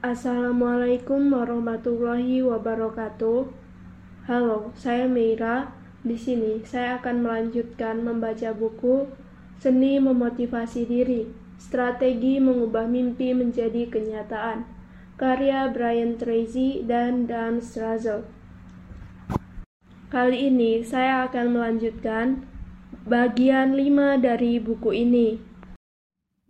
Assalamualaikum warahmatullahi wabarakatuh. Halo, saya Meira. Di sini saya akan melanjutkan membaca buku Seni Memotivasi Diri, Strategi Mengubah Mimpi Menjadi Kenyataan, karya Brian Tracy dan Dan Strazel. Kali ini saya akan melanjutkan bagian 5 dari buku ini.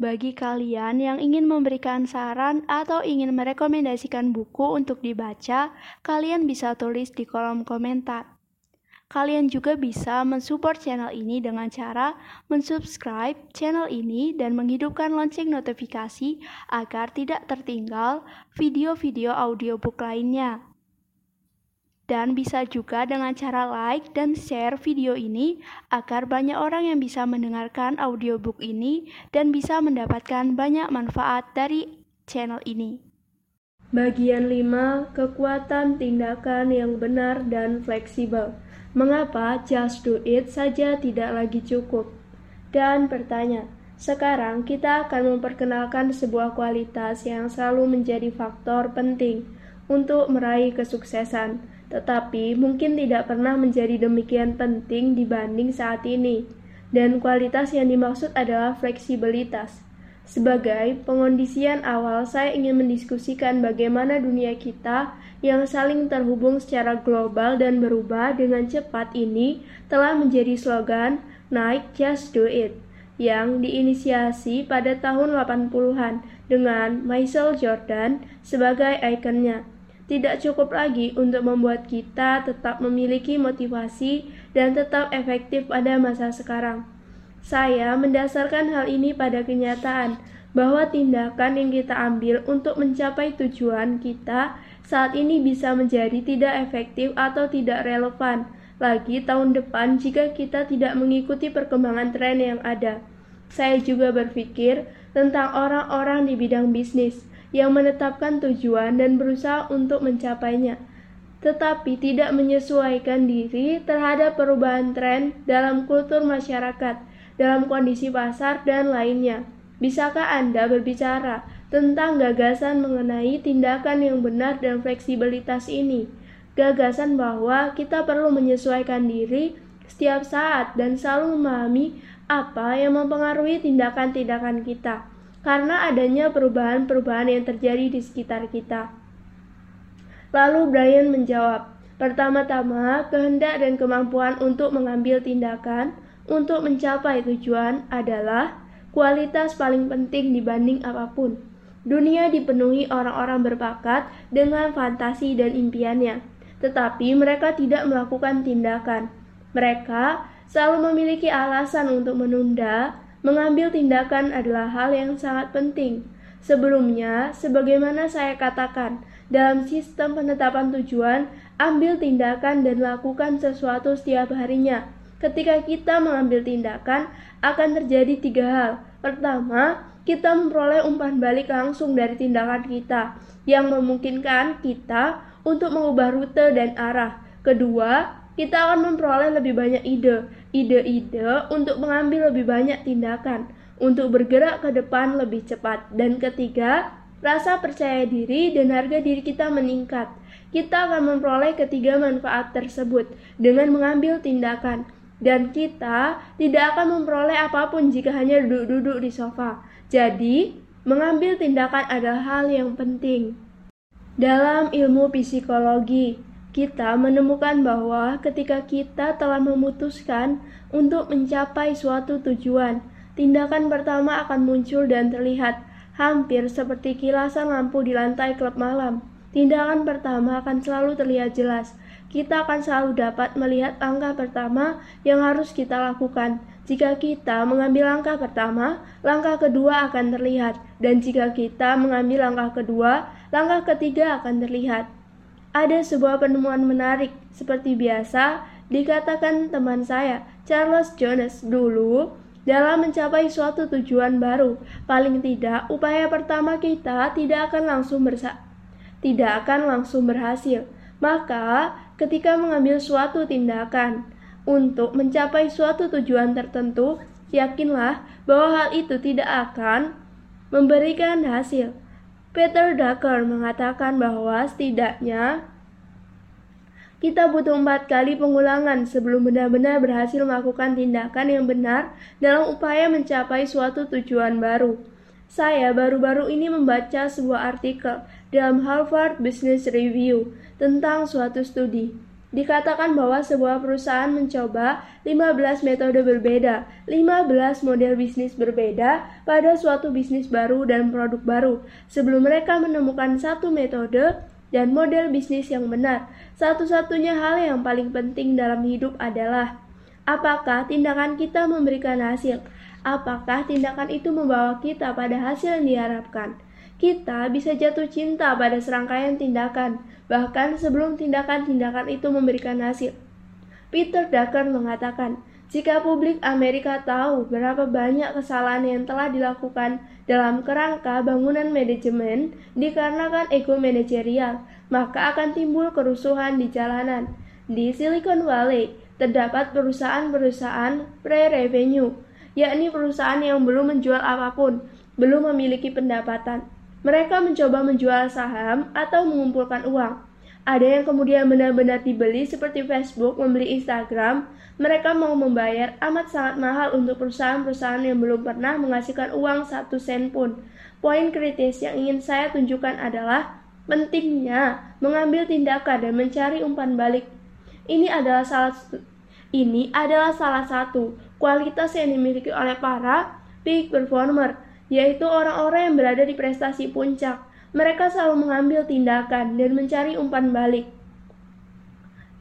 Bagi kalian yang ingin memberikan saran atau ingin merekomendasikan buku untuk dibaca, kalian bisa tulis di kolom komentar. Kalian juga bisa mensupport channel ini dengan cara mensubscribe channel ini dan menghidupkan lonceng notifikasi agar tidak tertinggal video-video audiobook lainnya dan bisa juga dengan cara like dan share video ini agar banyak orang yang bisa mendengarkan audiobook ini dan bisa mendapatkan banyak manfaat dari channel ini. Bagian 5, kekuatan tindakan yang benar dan fleksibel. Mengapa just do it saja tidak lagi cukup? Dan bertanya, sekarang kita akan memperkenalkan sebuah kualitas yang selalu menjadi faktor penting untuk meraih kesuksesan tetapi mungkin tidak pernah menjadi demikian penting dibanding saat ini. Dan kualitas yang dimaksud adalah fleksibilitas. Sebagai pengondisian awal, saya ingin mendiskusikan bagaimana dunia kita yang saling terhubung secara global dan berubah dengan cepat ini telah menjadi slogan Nike Just Do It yang diinisiasi pada tahun 80-an dengan Michael Jordan sebagai ikonnya tidak cukup lagi untuk membuat kita tetap memiliki motivasi dan tetap efektif pada masa sekarang. Saya mendasarkan hal ini pada kenyataan bahwa tindakan yang kita ambil untuk mencapai tujuan kita saat ini bisa menjadi tidak efektif atau tidak relevan lagi tahun depan jika kita tidak mengikuti perkembangan tren yang ada. Saya juga berpikir tentang orang-orang di bidang bisnis yang menetapkan tujuan dan berusaha untuk mencapainya, tetapi tidak menyesuaikan diri terhadap perubahan tren dalam kultur masyarakat, dalam kondisi pasar, dan lainnya. Bisakah Anda berbicara tentang gagasan mengenai tindakan yang benar dan fleksibilitas ini? Gagasan bahwa kita perlu menyesuaikan diri setiap saat dan selalu memahami apa yang mempengaruhi tindakan-tindakan kita karena adanya perubahan-perubahan yang terjadi di sekitar kita. Lalu Brian menjawab, pertama-tama kehendak dan kemampuan untuk mengambil tindakan untuk mencapai tujuan adalah kualitas paling penting dibanding apa pun. Dunia dipenuhi orang-orang berbakat dengan fantasi dan impiannya, tetapi mereka tidak melakukan tindakan. Mereka selalu memiliki alasan untuk menunda, Mengambil tindakan adalah hal yang sangat penting. Sebelumnya, sebagaimana saya katakan, dalam sistem penetapan tujuan, ambil tindakan dan lakukan sesuatu setiap harinya. Ketika kita mengambil tindakan, akan terjadi tiga hal. Pertama, kita memperoleh umpan balik langsung dari tindakan kita, yang memungkinkan kita untuk mengubah rute dan arah. Kedua, kita akan memperoleh lebih banyak ide, ide-ide untuk mengambil lebih banyak tindakan, untuk bergerak ke depan lebih cepat. Dan ketiga, rasa percaya diri dan harga diri kita meningkat. Kita akan memperoleh ketiga manfaat tersebut dengan mengambil tindakan. Dan kita tidak akan memperoleh apa pun jika hanya duduk-duduk di sofa. Jadi, mengambil tindakan adalah hal yang penting. Dalam ilmu psikologi, kita menemukan bahwa ketika kita telah memutuskan untuk mencapai suatu tujuan, tindakan pertama akan muncul dan terlihat hampir seperti kilasan lampu di lantai klub malam. Tindakan pertama akan selalu terlihat jelas. Kita akan selalu dapat melihat langkah pertama yang harus kita lakukan. Jika kita mengambil langkah pertama, langkah kedua akan terlihat, dan jika kita mengambil langkah kedua, langkah ketiga akan terlihat. Ada sebuah penemuan menarik, seperti biasa dikatakan teman saya, Charles Jones, dulu dalam mencapai suatu tujuan baru. Paling tidak, upaya pertama kita tidak akan langsung bersa tidak akan langsung berhasil. Maka, ketika mengambil suatu tindakan untuk mencapai suatu tujuan tertentu, yakinlah bahwa hal itu tidak akan memberikan hasil. Peter Drucker mengatakan bahwa setidaknya kita butuh empat kali pengulangan sebelum benar-benar berhasil melakukan tindakan yang benar dalam upaya mencapai suatu tujuan baru. Saya baru-baru ini membaca sebuah artikel dalam Harvard Business Review tentang suatu studi. Dikatakan bahwa sebuah perusahaan mencoba 15 metode berbeda, 15 model bisnis berbeda pada suatu bisnis baru dan produk baru sebelum mereka menemukan satu metode dan model bisnis yang benar. Satu-satunya hal yang paling penting dalam hidup adalah apakah tindakan kita memberikan hasil? Apakah tindakan itu membawa kita pada hasil yang diharapkan? Kita bisa jatuh cinta pada serangkaian tindakan, bahkan sebelum tindakan-tindakan itu memberikan hasil. Peter Drucker mengatakan, jika publik Amerika tahu berapa banyak kesalahan yang telah dilakukan dalam kerangka bangunan manajemen dikarenakan ego manajerial, maka akan timbul kerusuhan di jalanan. Di Silicon Valley, terdapat perusahaan-perusahaan pre-revenue, yakni perusahaan yang belum menjual apa pun, belum memiliki pendapatan. Mereka mencoba menjual saham atau mengumpulkan uang. Ada yang kemudian benar-benar dibeli seperti Facebook membeli Instagram. Mereka mau membayar amat sangat mahal untuk perusahaan-perusahaan yang belum pernah menghasilkan uang satu sen pun. Poin kritis yang ingin saya tunjukkan adalah pentingnya mengambil tindakan dan mencari umpan balik. Ini adalah salah ini adalah salah satu kualitas yang dimiliki oleh para peak performer, yaitu orang-orang yang berada di prestasi puncak mereka selalu mengambil tindakan dan mencari umpan balik.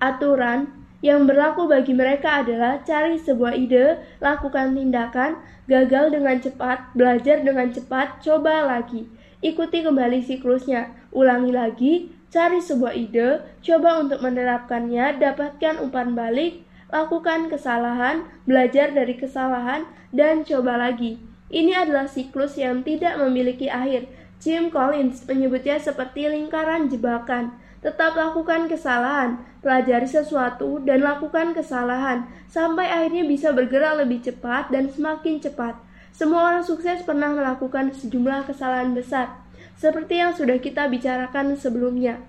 Aturan yang berlaku bagi mereka adalah cari sebuah ide, lakukan tindakan, gagal dengan cepat, belajar dengan cepat, coba lagi. Ikuti kembali siklusnya, ulangi lagi, cari sebuah ide, coba untuk menerapkannya, dapatkan umpan balik, lakukan kesalahan, belajar dari kesalahan, dan coba lagi. Ini adalah siklus yang tidak memiliki akhir, Jim Collins menyebutnya seperti lingkaran jebakan. Tetap lakukan kesalahan, pelajari sesuatu, dan lakukan kesalahan, sampai akhirnya bisa bergerak lebih cepat dan semakin cepat. Semua orang sukses pernah melakukan sejumlah kesalahan besar, seperti yang sudah kita bicarakan sebelumnya.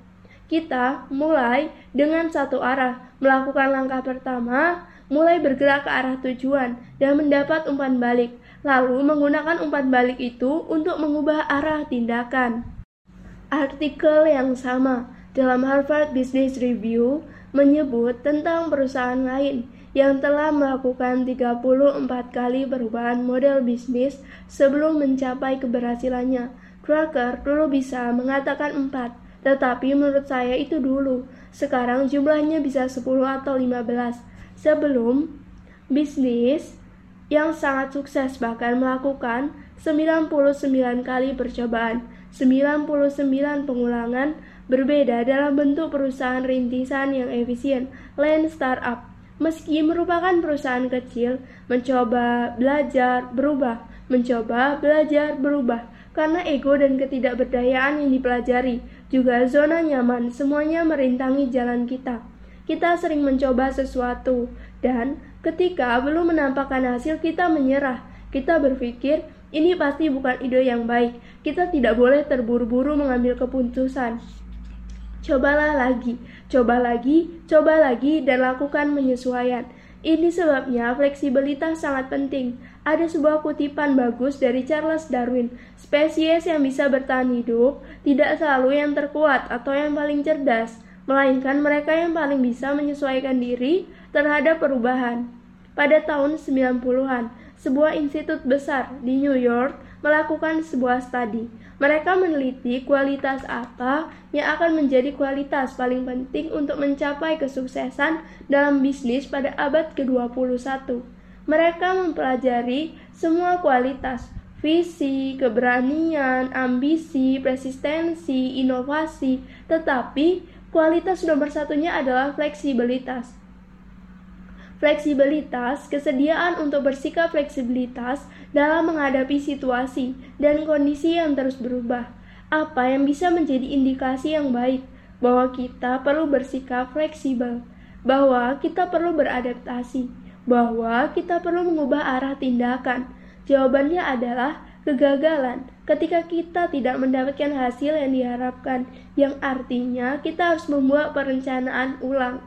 Kita mulai dengan satu arah, melakukan langkah pertama, mulai bergerak ke arah tujuan, dan mendapat umpan balik lalu menggunakan umpan balik itu untuk mengubah arah tindakan. Artikel yang sama dalam Harvard Business Review menyebut tentang perusahaan lain yang telah melakukan 34 kali perubahan model bisnis sebelum mencapai keberhasilannya. Drucker dulu bisa mengatakan 4, tetapi menurut saya itu dulu. Sekarang jumlahnya bisa 10 atau 15. Sebelum bisnis yang sangat sukses bahkan melakukan 99 kali percobaan, 99 pengulangan berbeda dalam bentuk perusahaan rintisan yang efisien, Land Startup. Meski merupakan perusahaan kecil, mencoba belajar berubah, mencoba belajar berubah, karena ego dan ketidakberdayaan yang dipelajari, juga zona nyaman, semuanya merintangi jalan kita. Kita sering mencoba sesuatu, dan Ketika belum menampakkan hasil, kita menyerah. Kita berpikir, ini pasti bukan ide yang baik. Kita tidak boleh terburu-buru mengambil keputusan. Cobalah lagi, coba lagi, coba lagi, dan lakukan penyesuaian. Ini sebabnya fleksibilitas sangat penting. Ada sebuah kutipan bagus dari Charles Darwin. Spesies yang bisa bertahan hidup tidak selalu yang terkuat atau yang paling cerdas, melainkan mereka yang paling bisa menyesuaikan diri terhadap perubahan. Pada tahun 90-an, sebuah institut besar di New York melakukan sebuah studi. Mereka meneliti kualitas apa yang akan menjadi kualitas paling penting untuk mencapai kesuksesan dalam bisnis pada abad ke-21. Mereka mempelajari semua kualitas, visi, keberanian, ambisi, persistensi, inovasi, tetapi kualitas nomor satunya adalah fleksibilitas. Fleksibilitas, kesediaan untuk bersikap fleksibilitas dalam menghadapi situasi dan kondisi yang terus berubah. Apa yang bisa menjadi indikasi yang baik bahwa kita perlu bersikap fleksibel, bahwa kita perlu beradaptasi, bahwa kita perlu mengubah arah tindakan. Jawabannya adalah kegagalan, ketika kita tidak mendapatkan hasil yang diharapkan, yang artinya kita harus membuat perencanaan ulang.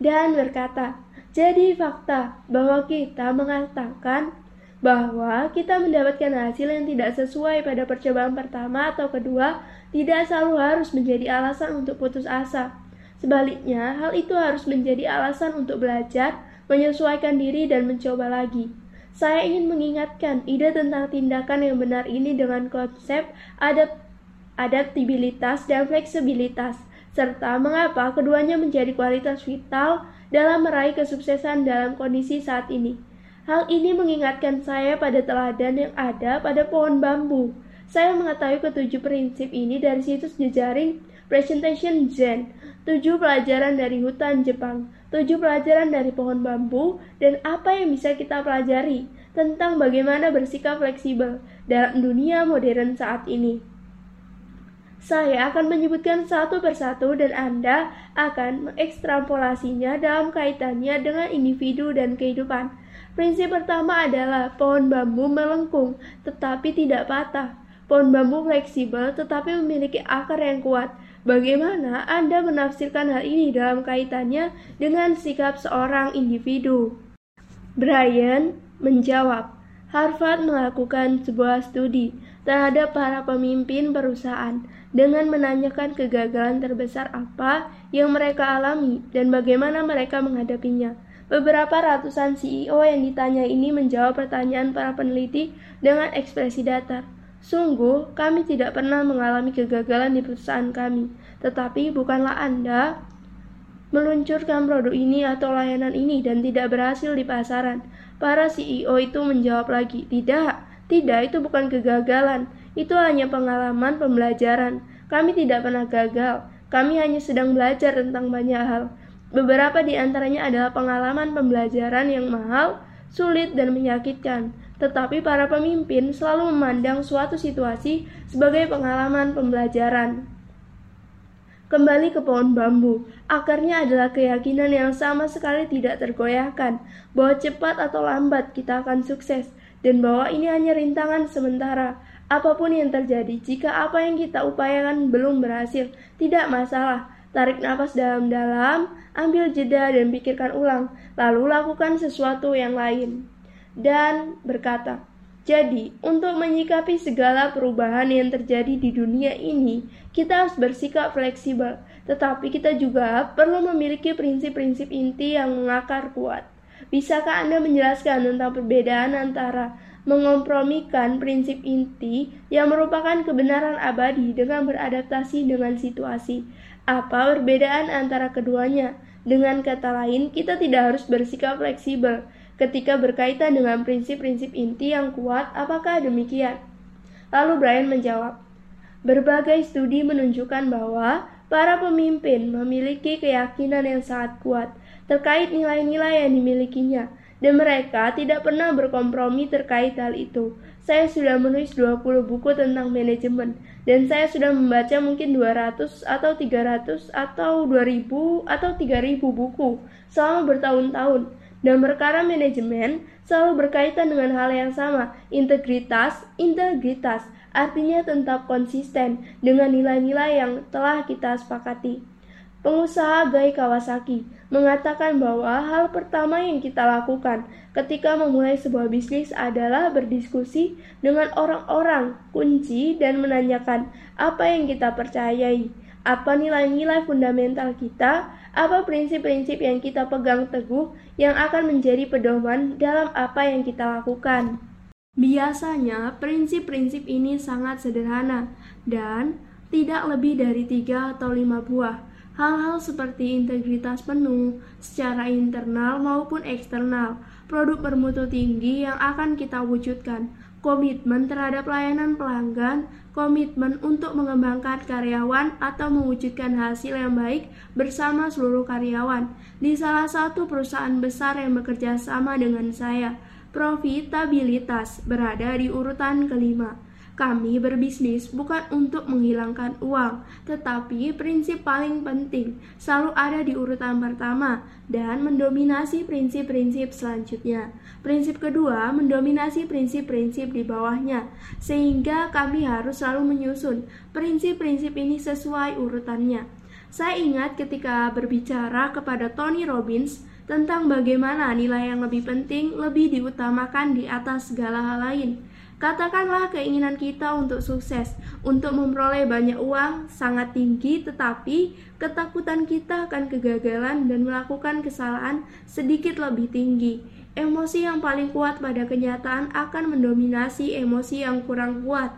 Dan berkata, jadi fakta bahwa kita mengatakan bahwa kita mendapatkan hasil yang tidak sesuai pada percobaan pertama atau kedua tidak selalu harus menjadi alasan untuk putus asa. Sebaliknya, hal itu harus menjadi alasan untuk belajar, menyesuaikan diri, dan mencoba lagi. Saya ingin mengingatkan ide tentang tindakan yang benar ini dengan konsep adapt adaptabilitas dan fleksibilitas, serta mengapa keduanya menjadi kualitas vital dalam meraih kesuksesan dalam kondisi saat ini. Hal ini mengingatkan saya pada teladan yang ada pada pohon bambu. Saya mengetahui ketujuh prinsip ini dari situs jejaring Presentation Zen, tujuh pelajaran dari hutan Jepang tujuh pelajaran dari pohon bambu, dan apa yang bisa kita pelajari tentang bagaimana bersikap fleksibel dalam dunia modern saat ini. Saya akan menyebutkan satu persatu dan Anda akan mengekstrapolasinya dalam kaitannya dengan individu dan kehidupan. Prinsip pertama adalah pohon bambu melengkung tetapi tidak patah. Pohon bambu fleksibel tetapi memiliki akar yang kuat Bagaimana Anda menafsirkan hal ini dalam kaitannya dengan sikap seorang individu? Brian menjawab, Harvard melakukan sebuah studi terhadap para pemimpin perusahaan dengan menanyakan kegagalan terbesar apa yang mereka alami dan bagaimana mereka menghadapinya. Beberapa ratusan CEO yang ditanya ini menjawab pertanyaan para peneliti dengan ekspresi datar. Sungguh, kami tidak pernah mengalami kegagalan di perusahaan kami, tetapi bukanlah Anda meluncurkan produk ini atau layanan ini dan tidak berhasil di pasaran. Para CEO itu menjawab lagi, "Tidak, tidak, itu bukan kegagalan. Itu hanya pengalaman pembelajaran. Kami tidak pernah gagal. Kami hanya sedang belajar tentang banyak hal. Beberapa di antaranya adalah pengalaman pembelajaran yang mahal, sulit, dan menyakitkan." Tetapi para pemimpin selalu memandang suatu situasi sebagai pengalaman pembelajaran. Kembali ke pohon bambu, akarnya adalah keyakinan yang sama sekali tidak tergoyahkan bahwa cepat atau lambat kita akan sukses dan bahwa ini hanya rintangan sementara. Apa pun yang terjadi, jika apa yang kita upayakan belum berhasil, tidak masalah. Tarik nafas dalam-dalam, ambil jeda dan pikirkan ulang, lalu lakukan sesuatu yang lain dan berkata, "Jadi, untuk menyikapi segala perubahan yang terjadi di dunia ini, kita harus bersikap fleksibel, tetapi kita juga perlu memiliki prinsip-prinsip inti yang mengakar kuat." Bisakah Anda menjelaskan tentang perbedaan antara mengompromikan prinsip inti yang merupakan kebenaran abadi dengan beradaptasi dengan situasi? Apa perbedaan antara keduanya? Dengan kata lain, kita tidak harus bersikap fleksibel, ketika berkaitan dengan prinsip-prinsip inti yang kuat, apakah demikian? Lalu Brian menjawab, berbagai studi menunjukkan bahwa para pemimpin memiliki keyakinan yang sangat kuat terkait nilai-nilai yang dimilikinya, dan mereka tidak pernah berkompromi terkait hal itu. Saya sudah menulis 20 buku tentang manajemen, dan saya sudah membaca mungkin 200 atau 300 atau 2000 atau 3000 buku selama bertahun-tahun dan perkara manajemen selalu berkaitan dengan hal yang sama, integritas, integritas, artinya tetap konsisten dengan nilai-nilai yang telah kita sepakati. Pengusaha Gai Kawasaki mengatakan bahwa hal pertama yang kita lakukan ketika memulai sebuah bisnis adalah berdiskusi dengan orang-orang kunci dan menanyakan apa yang kita percayai, apa nilai-nilai fundamental kita, apa prinsip-prinsip yang kita pegang teguh yang akan menjadi pedoman dalam apa yang kita lakukan. Biasanya, prinsip-prinsip ini sangat sederhana dan tidak lebih dari tiga atau lima buah. Hal-hal seperti integritas penuh secara internal maupun eksternal, produk bermutu tinggi yang akan kita wujudkan, komitmen terhadap layanan pelanggan, komitmen untuk mengembangkan karyawan atau mewujudkan hasil yang baik bersama seluruh karyawan. Di salah satu perusahaan besar yang bekerja sama dengan saya, profitabilitas berada di urutan kelima. Kami berbisnis bukan untuk menghilangkan uang, tetapi prinsip paling penting selalu ada di urutan pertama dan mendominasi prinsip-prinsip selanjutnya. Prinsip kedua mendominasi prinsip-prinsip di bawahnya, sehingga kami harus selalu menyusun prinsip-prinsip ini sesuai urutannya. Saya ingat ketika berbicara kepada Tony Robbins tentang bagaimana nilai yang lebih penting lebih diutamakan di atas segala hal lain. Katakanlah keinginan kita untuk sukses, untuk memperoleh banyak uang sangat tinggi, tetapi ketakutan kita akan kegagalan dan melakukan kesalahan sedikit lebih tinggi. Emosi yang paling kuat pada kenyataan akan mendominasi emosi yang kurang kuat.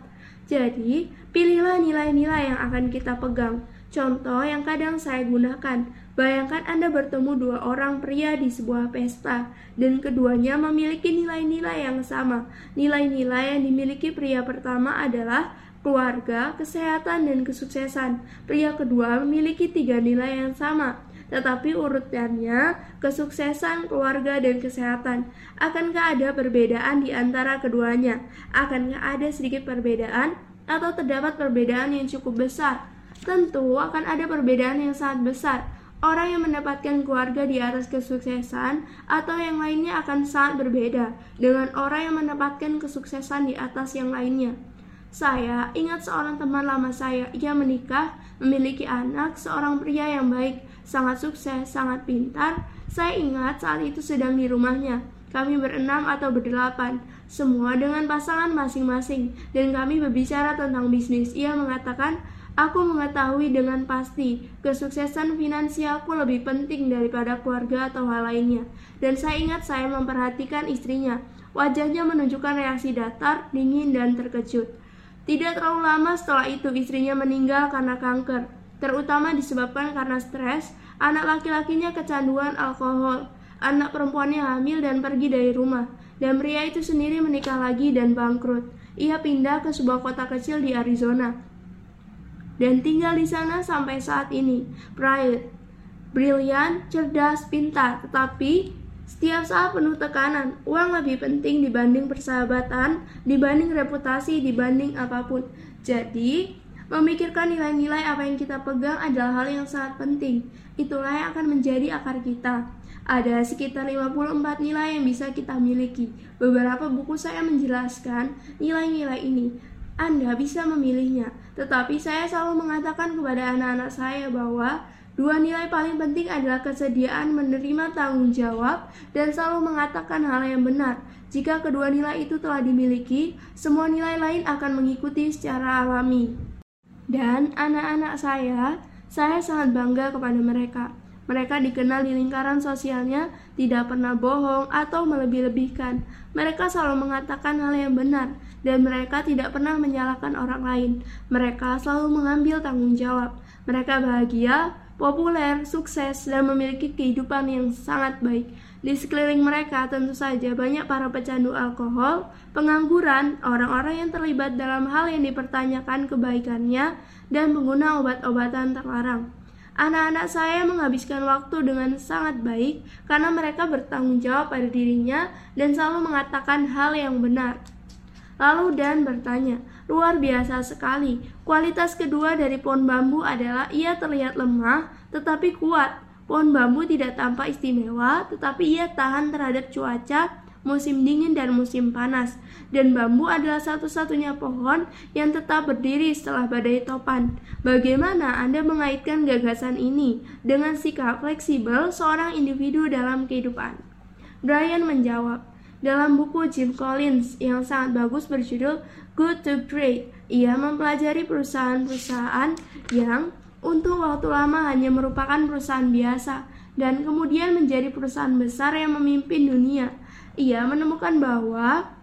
Jadi, pilihlah nilai-nilai yang akan kita pegang. Contoh yang kadang saya gunakan, bayangkan Anda bertemu dua orang pria di sebuah pesta, dan keduanya memiliki nilai-nilai yang sama. Nilai-nilai yang dimiliki pria pertama adalah keluarga, kesehatan, dan kesuksesan. Pria kedua memiliki tiga nilai yang sama, tetapi urutannya kesuksesan, keluarga, dan kesehatan. Akankah ada perbedaan di antara keduanya? Akankah ada sedikit perbedaan atau terdapat perbedaan yang cukup besar? Tentu akan ada perbedaan yang sangat besar. Orang yang mendapatkan keluarga di atas kesuksesan atau yang lainnya akan sangat berbeda dengan orang yang mendapatkan kesuksesan di atas yang lainnya. Saya ingat seorang teman lama saya, ia menikah, memiliki anak, seorang pria yang baik, sangat sukses, sangat pintar. Saya ingat saat itu sedang di rumahnya. Kami berenam atau berdelapan, semua dengan pasangan masing-masing, dan kami berbicara tentang bisnis. Ia mengatakan, Aku mengetahui dengan pasti kesuksesan finansialku lebih penting daripada keluarga atau hal lainnya. Dan saya ingat saya memperhatikan istrinya. Wajahnya menunjukkan reaksi datar, dingin, dan terkejut. Tidak terlalu lama setelah itu istrinya meninggal karena kanker, terutama disebabkan karena stres, anak laki-lakinya kecanduan alkohol, anak perempuannya hamil dan pergi dari rumah, dan pria itu sendiri menikah lagi dan bangkrut. Ia pindah ke sebuah kota kecil di Arizona, dan tinggal di sana sampai saat ini. Bright, brilian, cerdas, pintar, tetapi setiap saat penuh tekanan. Uang lebih penting dibanding persahabatan, dibanding reputasi, dibanding apa pun. Jadi, memikirkan nilai-nilai apa yang kita pegang adalah hal yang sangat penting. Itulah yang akan menjadi akar kita. Ada sekitar 54 nilai yang bisa kita miliki. Beberapa buku saya menjelaskan nilai-nilai ini. Anda bisa memilihnya. Tetapi saya selalu mengatakan kepada anak-anak saya bahwa dua nilai paling penting adalah kesediaan menerima tanggung jawab dan selalu mengatakan hal yang benar. Jika kedua nilai itu telah dimiliki, semua nilai lain akan mengikuti secara alami. Dan anak-anak saya, saya sangat bangga kepada mereka. Mereka dikenal di lingkaran sosialnya tidak pernah bohong atau melebih-lebihkan. Mereka selalu mengatakan hal yang benar dan mereka tidak pernah menyalahkan orang lain. Mereka selalu mengambil tanggung jawab. Mereka bahagia, populer, sukses, dan memiliki kehidupan yang sangat baik. Di sekeliling mereka tentu saja banyak para pecandu alkohol, pengangguran, orang-orang yang terlibat dalam hal yang dipertanyakan kebaikannya, dan pengguna obat-obatan terlarang. Anak-anak saya menghabiskan waktu dengan sangat baik karena mereka bertanggung jawab pada dirinya dan selalu mengatakan hal yang benar. Lalu Dan bertanya, luar biasa sekali. Kualitas kedua dari pohon bambu adalah ia terlihat lemah tetapi kuat. Pohon bambu tidak tampak istimewa tetapi ia tahan terhadap cuaca musim dingin dan musim panas, dan bambu adalah satu-satunya pohon yang tetap berdiri setelah badai topan. Bagaimana Anda mengaitkan gagasan ini dengan sikap fleksibel seorang individu dalam kehidupan? Brian menjawab, dalam buku Jim Collins yang sangat bagus berjudul Good to Great, ia mempelajari perusahaan-perusahaan yang untuk waktu lama hanya merupakan perusahaan biasa dan kemudian menjadi perusahaan besar yang memimpin dunia ia menemukan bahwa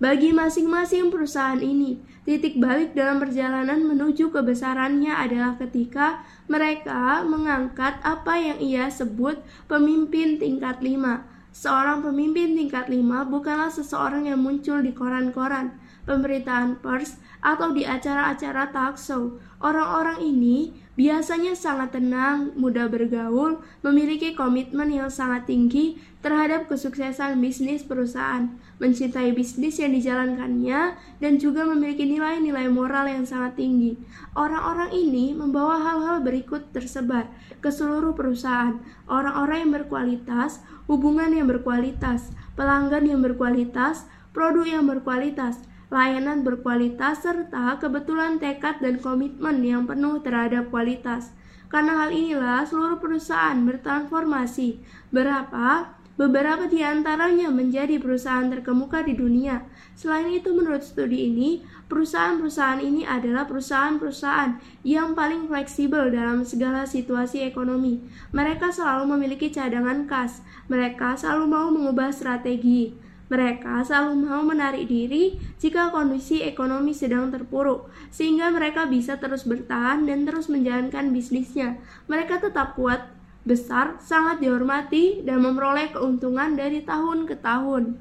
bagi masing-masing perusahaan ini, titik balik dalam perjalanan menuju kebesarannya adalah ketika mereka mengangkat apa yang ia sebut pemimpin tingkat lima. Seorang pemimpin tingkat lima bukanlah seseorang yang muncul di koran-koran. pemberitaan pers, atau di acara-acara talk show. Orang-orang ini biasanya sangat tenang, mudah bergaul, memiliki komitmen yang sangat tinggi terhadap kesuksesan bisnis perusahaan, mencintai bisnis yang dijalankannya, dan juga memiliki nilai-nilai moral yang sangat tinggi. Orang-orang ini membawa hal-hal berikut tersebar ke seluruh perusahaan, orang-orang yang berkualitas, hubungan yang berkualitas, pelanggan yang berkualitas, produk yang berkualitas, layanan berkualitas, serta kebetulan tekad dan komitmen yang penuh terhadap kualitas. Karena hal inilah seluruh perusahaan bertransformasi. Berapa? Beberapa di antaranya menjadi perusahaan terkemuka di dunia. Selain itu, menurut studi ini, perusahaan-perusahaan ini adalah perusahaan-perusahaan yang paling fleksibel dalam segala situasi ekonomi. Mereka selalu memiliki cadangan kas. Mereka selalu mau mengubah strategi. Mereka selalu mau menarik diri jika kondisi ekonomi sedang terpuruk, sehingga mereka bisa terus bertahan dan terus menjalankan bisnisnya. Mereka tetap kuat, besar, sangat dihormati, dan memperoleh keuntungan dari tahun ke tahun.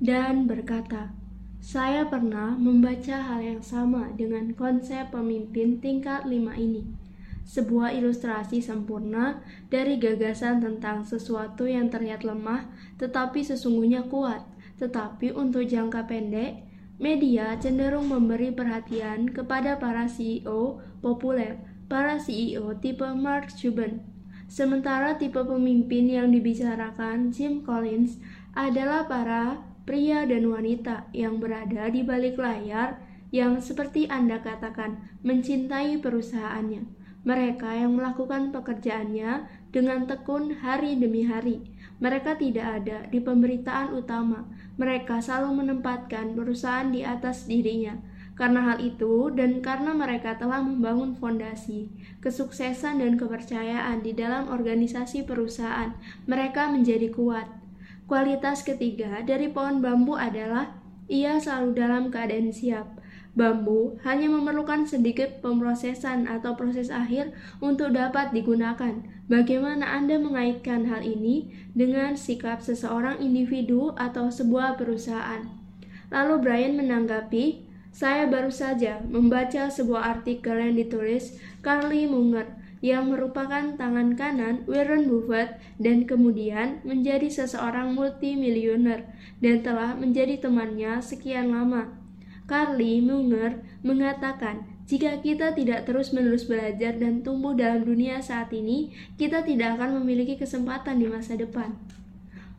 Dan berkata, saya pernah membaca hal yang sama dengan konsep pemimpin tingkat lima ini sebuah ilustrasi sempurna dari gagasan tentang sesuatu yang terlihat lemah tetapi sesungguhnya kuat. Tetapi untuk jangka pendek, media cenderung memberi perhatian kepada para CEO populer, para CEO tipe Mark Cuban. Sementara tipe pemimpin yang dibicarakan Jim Collins adalah para pria dan wanita yang berada di balik layar yang seperti Anda katakan mencintai perusahaannya mereka yang melakukan pekerjaannya dengan tekun hari demi hari. Mereka tidak ada di pemberitaan utama. Mereka selalu menempatkan perusahaan di atas dirinya. Karena hal itu dan karena mereka telah membangun fondasi, kesuksesan dan kepercayaan di dalam organisasi perusahaan, mereka menjadi kuat. Kualitas ketiga dari pohon bambu adalah ia selalu dalam keadaan siap. Bambu hanya memerlukan sedikit pemrosesan atau proses akhir untuk dapat digunakan. Bagaimana Anda mengaitkan hal ini dengan sikap seseorang individu atau sebuah perusahaan? Lalu Brian menanggapi, saya baru saja membaca sebuah artikel yang ditulis Carly Munger yang merupakan tangan kanan Warren Buffett dan kemudian menjadi seseorang multimilioner dan telah menjadi temannya sekian lama. Carly Munger mengatakan, jika kita tidak terus-menerus belajar dan tumbuh dalam dunia saat ini, kita tidak akan memiliki kesempatan di masa depan.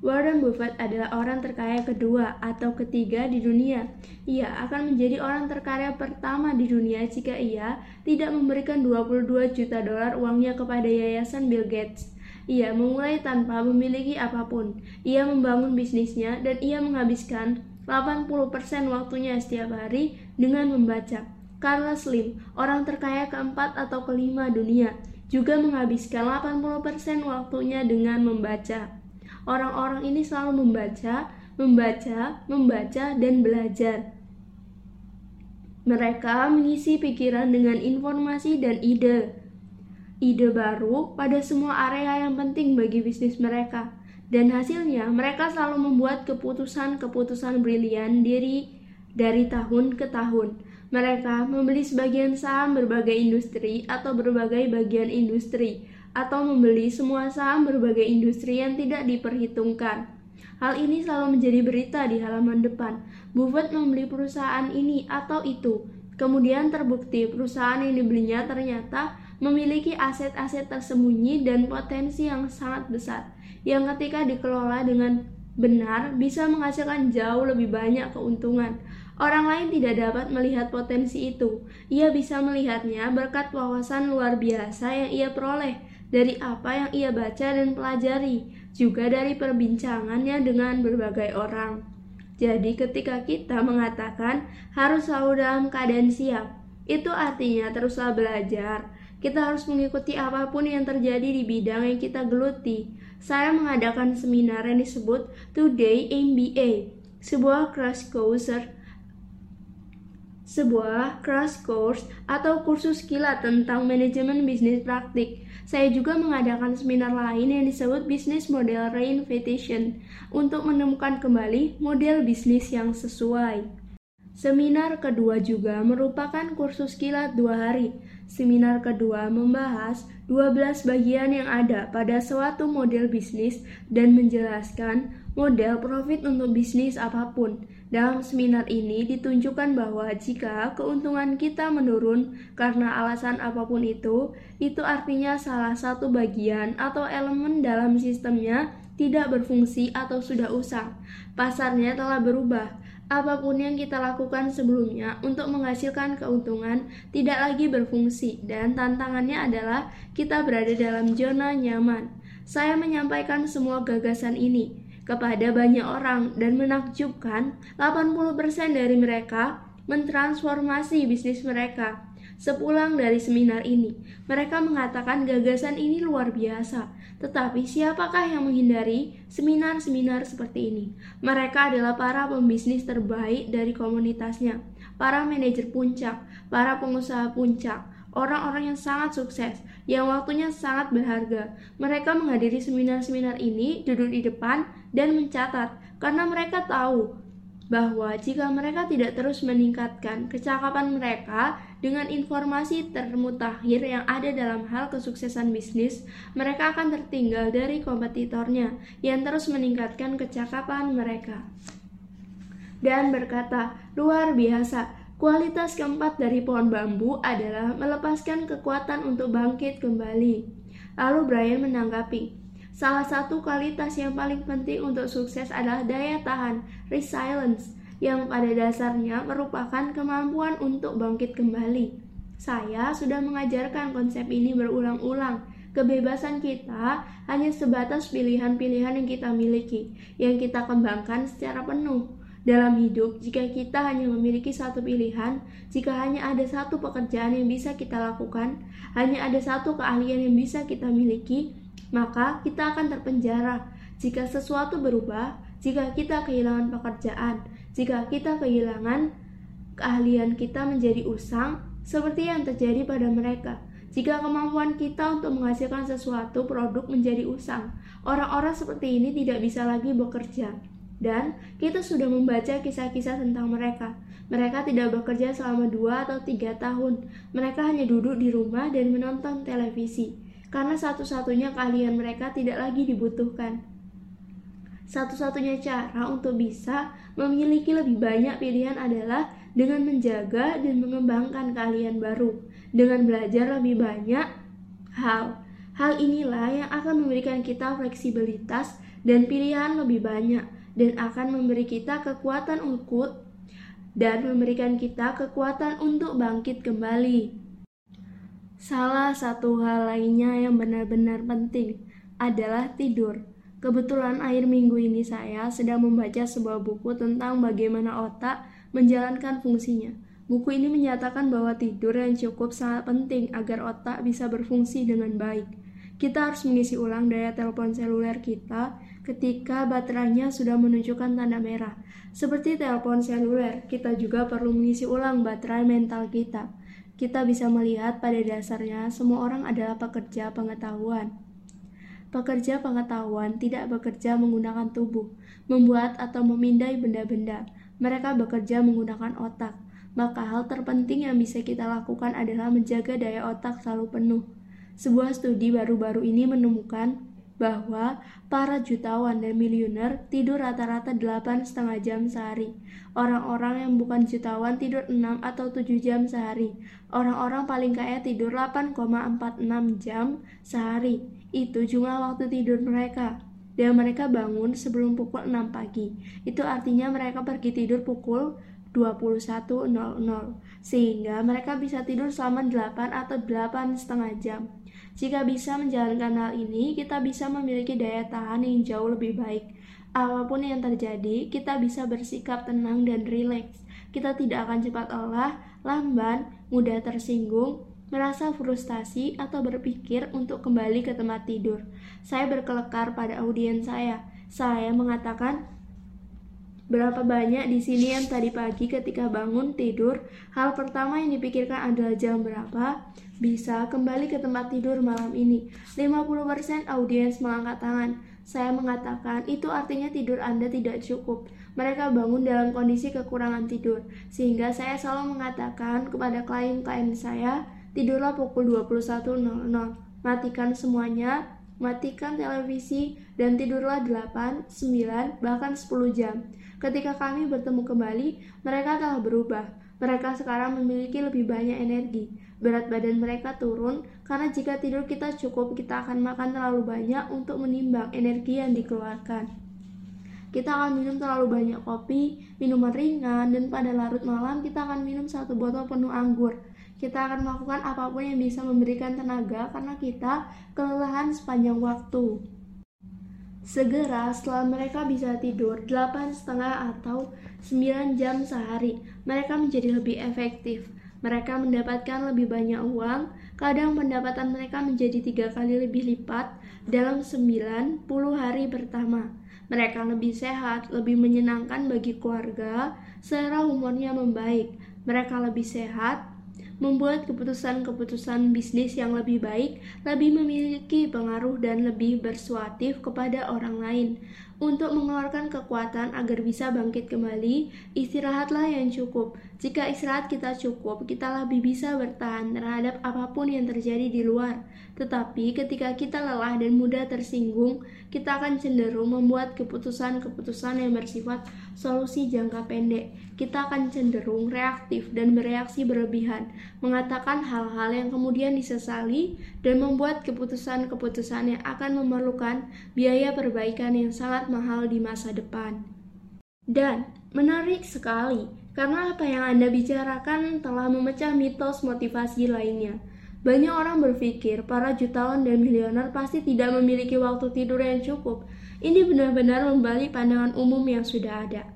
Warren Buffett adalah orang terkaya kedua atau ketiga di dunia. Ia akan menjadi orang terkaya pertama di dunia jika ia tidak memberikan 22 juta dolar uangnya kepada yayasan Bill Gates. Ia memulai tanpa memiliki apa pun. Ia membangun bisnisnya dan ia menghabiskan 80% waktunya setiap hari dengan membaca. Carlos Slim, orang terkaya keempat atau kelima dunia, juga menghabiskan 80% waktunya dengan membaca. Orang-orang ini selalu membaca, membaca, membaca, dan belajar. Mereka mengisi pikiran dengan informasi dan ide. Ide baru pada semua area yang penting bagi bisnis mereka dan hasilnya mereka selalu membuat keputusan-keputusan brilian diri dari tahun ke tahun. Mereka membeli sebagian saham berbagai industri atau berbagai bagian industri atau membeli semua saham berbagai industri yang tidak diperhitungkan. Hal ini selalu menjadi berita di halaman depan. Buffett membeli perusahaan ini atau itu. Kemudian terbukti perusahaan yang dibelinya ternyata memiliki aset-aset tersembunyi dan potensi yang sangat besar yang ketika dikelola dengan benar bisa menghasilkan jauh lebih banyak keuntungan. Orang lain tidak dapat melihat potensi itu. Ia bisa melihatnya berkat wawasan luar biasa yang ia peroleh dari apa yang ia baca dan pelajari, juga dari perbincangannya dengan berbagai orang. Jadi ketika kita mengatakan harus selalu dalam keadaan siap, itu artinya teruslah belajar. Kita harus mengikuti apa pun yang terjadi di bidang yang kita geluti saya mengadakan seminar yang disebut Today MBA, sebuah crash course sebuah crash course atau kursus kilat tentang manajemen bisnis praktik. Saya juga mengadakan seminar lain yang disebut Business Model Reinvention untuk menemukan kembali model bisnis yang sesuai. Seminar kedua juga merupakan kursus kilat dua hari. Seminar kedua membahas 12 bagian yang ada pada suatu model bisnis dan menjelaskan model profit untuk bisnis apa pun. Dalam seminar ini ditunjukkan bahwa jika keuntungan kita menurun karena alasan apa pun itu, itu artinya salah satu bagian atau elemen dalam sistemnya tidak berfungsi atau sudah usang. Pasarnya telah berubah apa pun yang kita lakukan sebelumnya untuk menghasilkan keuntungan tidak lagi berfungsi dan tantangannya adalah kita berada dalam zona nyaman. Saya menyampaikan semua gagasan ini kepada banyak orang dan menakjubkan 80% dari mereka mentransformasi bisnis mereka. Sepulang dari seminar ini, mereka mengatakan gagasan ini luar biasa. Tetapi siapakah yang menghindari seminar-seminar seperti ini? Mereka adalah para pembisnis terbaik dari komunitasnya, para manajer puncak, para pengusaha puncak, orang-orang yang sangat sukses, yang waktunya sangat berharga. Mereka menghadiri seminar-seminar ini, duduk di depan, dan mencatat, karena mereka tahu bahwa jika mereka tidak terus meningkatkan kecakapan mereka dengan informasi termutakhir yang ada dalam hal kesuksesan bisnis, mereka akan tertinggal dari kompetitornya yang terus meningkatkan kecakapan mereka. Dan berkata, luar biasa, kualitas keempat dari pohon bambu adalah melepaskan kekuatan untuk bangkit kembali. Lalu Brian menanggapi, Salah satu kualitas yang paling penting untuk sukses adalah daya tahan, resilience, yang pada dasarnya merupakan kemampuan untuk bangkit kembali. Saya sudah mengajarkan konsep ini berulang-ulang. Kebebasan kita hanya sebatas pilihan-pilihan yang kita miliki, yang kita kembangkan secara penuh. Dalam hidup, jika kita hanya memiliki satu pilihan, jika hanya ada satu pekerjaan yang bisa kita lakukan, hanya ada satu keahlian yang bisa kita miliki, maka kita akan terpenjara. Jika sesuatu berubah, jika kita kehilangan pekerjaan, jika kita kehilangan keahlian kita menjadi usang, seperti yang terjadi pada mereka. Jika kemampuan kita untuk menghasilkan sesuatu produk menjadi usang, orang-orang seperti ini tidak bisa lagi bekerja. Dan kita sudah membaca kisah-kisah tentang mereka. Mereka tidak bekerja selama dua atau tiga tahun. Mereka hanya duduk di rumah dan menonton televisi karena satu-satunya keahlian mereka tidak lagi dibutuhkan. Satu-satunya cara untuk bisa memiliki lebih banyak pilihan adalah dengan menjaga dan mengembangkan keahlian baru, dengan belajar lebih banyak hal. Hal inilah yang akan memberikan kita fleksibilitas dan pilihan lebih banyak, dan akan memberi kita kekuatan untuk dan memberikan kita kekuatan untuk bangkit kembali. Salah satu hal lainnya yang benar-benar penting adalah tidur. Kebetulan akhir minggu ini saya sedang membaca sebuah buku tentang bagaimana otak menjalankan fungsinya. Buku ini menyatakan bahwa tidur yang cukup sangat penting agar otak bisa berfungsi dengan baik. Kita harus mengisi ulang daya telepon seluler kita ketika baterainya sudah menunjukkan tanda merah. Seperti telepon seluler, kita juga perlu mengisi ulang baterai mental kita kita bisa melihat pada dasarnya semua orang adalah pekerja pengetahuan. Pekerja pengetahuan tidak bekerja menggunakan tubuh, membuat atau memindai benda-benda. Mereka bekerja menggunakan otak. Maka hal terpenting yang bisa kita lakukan adalah menjaga daya otak selalu penuh. Sebuah studi baru-baru ini menemukan bahwa para jutawan dan miliuner tidur rata-rata 8 setengah jam sehari. Orang-orang yang bukan jutawan tidur 6 atau 7 jam sehari. Orang-orang paling kaya tidur 8,46 jam sehari. Itu jumlah waktu tidur mereka. Dan mereka bangun sebelum pukul 6 pagi. Itu artinya mereka pergi tidur pukul 21.00 sehingga mereka bisa tidur selama 8 atau 8 setengah jam. Jika bisa menjalankan hal ini, kita bisa memiliki daya tahan yang jauh lebih baik. Apa pun yang terjadi, kita bisa bersikap tenang dan rileks. Kita tidak akan cepat lelah, lamban, mudah tersinggung, merasa frustasi, atau berpikir untuk kembali ke tempat tidur. Saya berkelekar pada audiens saya. Saya mengatakan, Berapa banyak di sini yang tadi pagi ketika bangun tidur, hal pertama yang dipikirkan adalah jam berapa bisa kembali ke tempat tidur malam ini. 50% audiens mengangkat tangan. Saya mengatakan itu artinya tidur Anda tidak cukup. Mereka bangun dalam kondisi kekurangan tidur, sehingga saya selalu mengatakan kepada klien-klien saya, tidurlah pukul 21.00, matikan semuanya, matikan televisi, dan tidurlah 8, 9, bahkan 10 jam. Ketika kami bertemu kembali, mereka telah berubah. Mereka sekarang memiliki lebih banyak energi. Berat badan mereka turun karena jika tidur kita cukup, kita akan makan terlalu banyak untuk menimbang energi yang dikeluarkan. Kita akan minum terlalu banyak kopi, minuman ringan, dan pada larut malam kita akan minum satu botol penuh anggur. Kita akan melakukan apa pun yang bisa memberikan tenaga karena kita kelelahan sepanjang waktu. Segera setelah mereka bisa tidur 8 setengah atau 9 jam sehari, mereka menjadi lebih efektif. Mereka mendapatkan lebih banyak uang, kadang pendapatan mereka menjadi tiga kali lebih lipat dalam 90 hari pertama. Mereka lebih sehat, lebih menyenangkan bagi keluarga, selera humornya membaik. Mereka lebih sehat, membuat keputusan-keputusan bisnis yang lebih baik, lebih memiliki pengaruh dan lebih bersuatif kepada orang lain. Untuk mengeluarkan kekuatan agar bisa bangkit kembali, istirahatlah yang cukup. Jika istirahat kita cukup, kita lebih bisa bertahan terhadap apa pun yang terjadi di luar. Tetapi ketika kita lelah dan mudah tersinggung, kita akan cenderung membuat keputusan-keputusan yang bersifat solusi jangka pendek. Kita akan cenderung reaktif dan bereaksi berlebihan, mengatakan hal-hal yang kemudian disesali, dan membuat keputusan-keputusan yang akan memerlukan biaya perbaikan yang sangat mahal di masa depan. Dan menarik sekali, karena apa yang Anda bicarakan telah memecah mitos motivasi lainnya. Banyak orang berpikir para jutawan dan miliuner pasti tidak memiliki waktu tidur yang cukup. Ini benar-benar membalik pandangan umum yang sudah ada.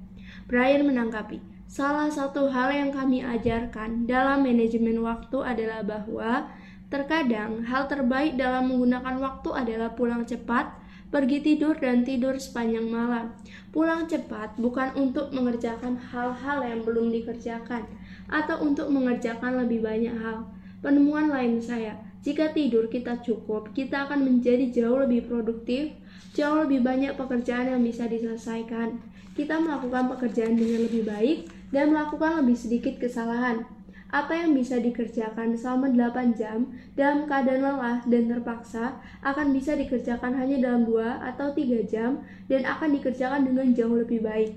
Brian menanggapi, salah satu hal yang kami ajarkan dalam manajemen waktu adalah bahwa terkadang hal terbaik dalam menggunakan waktu adalah pulang cepat, pergi tidur dan tidur sepanjang malam. Pulang cepat bukan untuk mengerjakan hal-hal yang belum dikerjakan atau untuk mengerjakan lebih banyak hal. Penemuan lain saya, jika tidur kita cukup, kita akan menjadi jauh lebih produktif, jauh lebih banyak pekerjaan yang bisa diselesaikan. Kita melakukan pekerjaan dengan lebih baik dan melakukan lebih sedikit kesalahan apa yang bisa dikerjakan selama 8 jam dalam keadaan lelah dan terpaksa akan bisa dikerjakan hanya dalam 2 atau 3 jam dan akan dikerjakan dengan jauh lebih baik.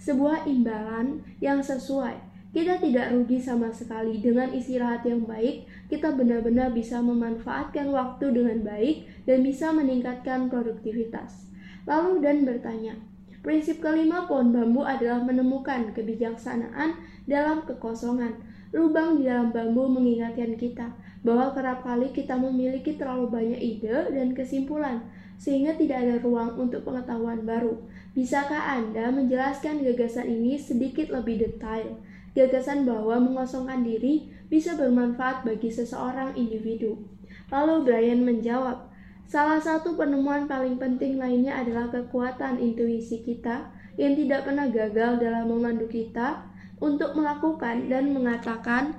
Sebuah imbalan yang sesuai. Kita tidak rugi sama sekali dengan istirahat yang baik, kita benar-benar bisa memanfaatkan waktu dengan baik dan bisa meningkatkan produktivitas. Lalu dan bertanya, prinsip kelima pohon bambu adalah menemukan kebijaksanaan dalam kekosongan Lubang di dalam bambu mengingatkan kita bahwa kerap kali kita memiliki terlalu banyak ide dan kesimpulan, sehingga tidak ada ruang untuk pengetahuan baru. Bisakah Anda menjelaskan gagasan ini sedikit lebih detail? Gagasan bahwa mengosongkan diri bisa bermanfaat bagi seseorang individu. Lalu Brian menjawab, salah satu penemuan paling penting lainnya adalah kekuatan intuisi kita yang tidak pernah gagal dalam memandu kita untuk melakukan dan mengatakan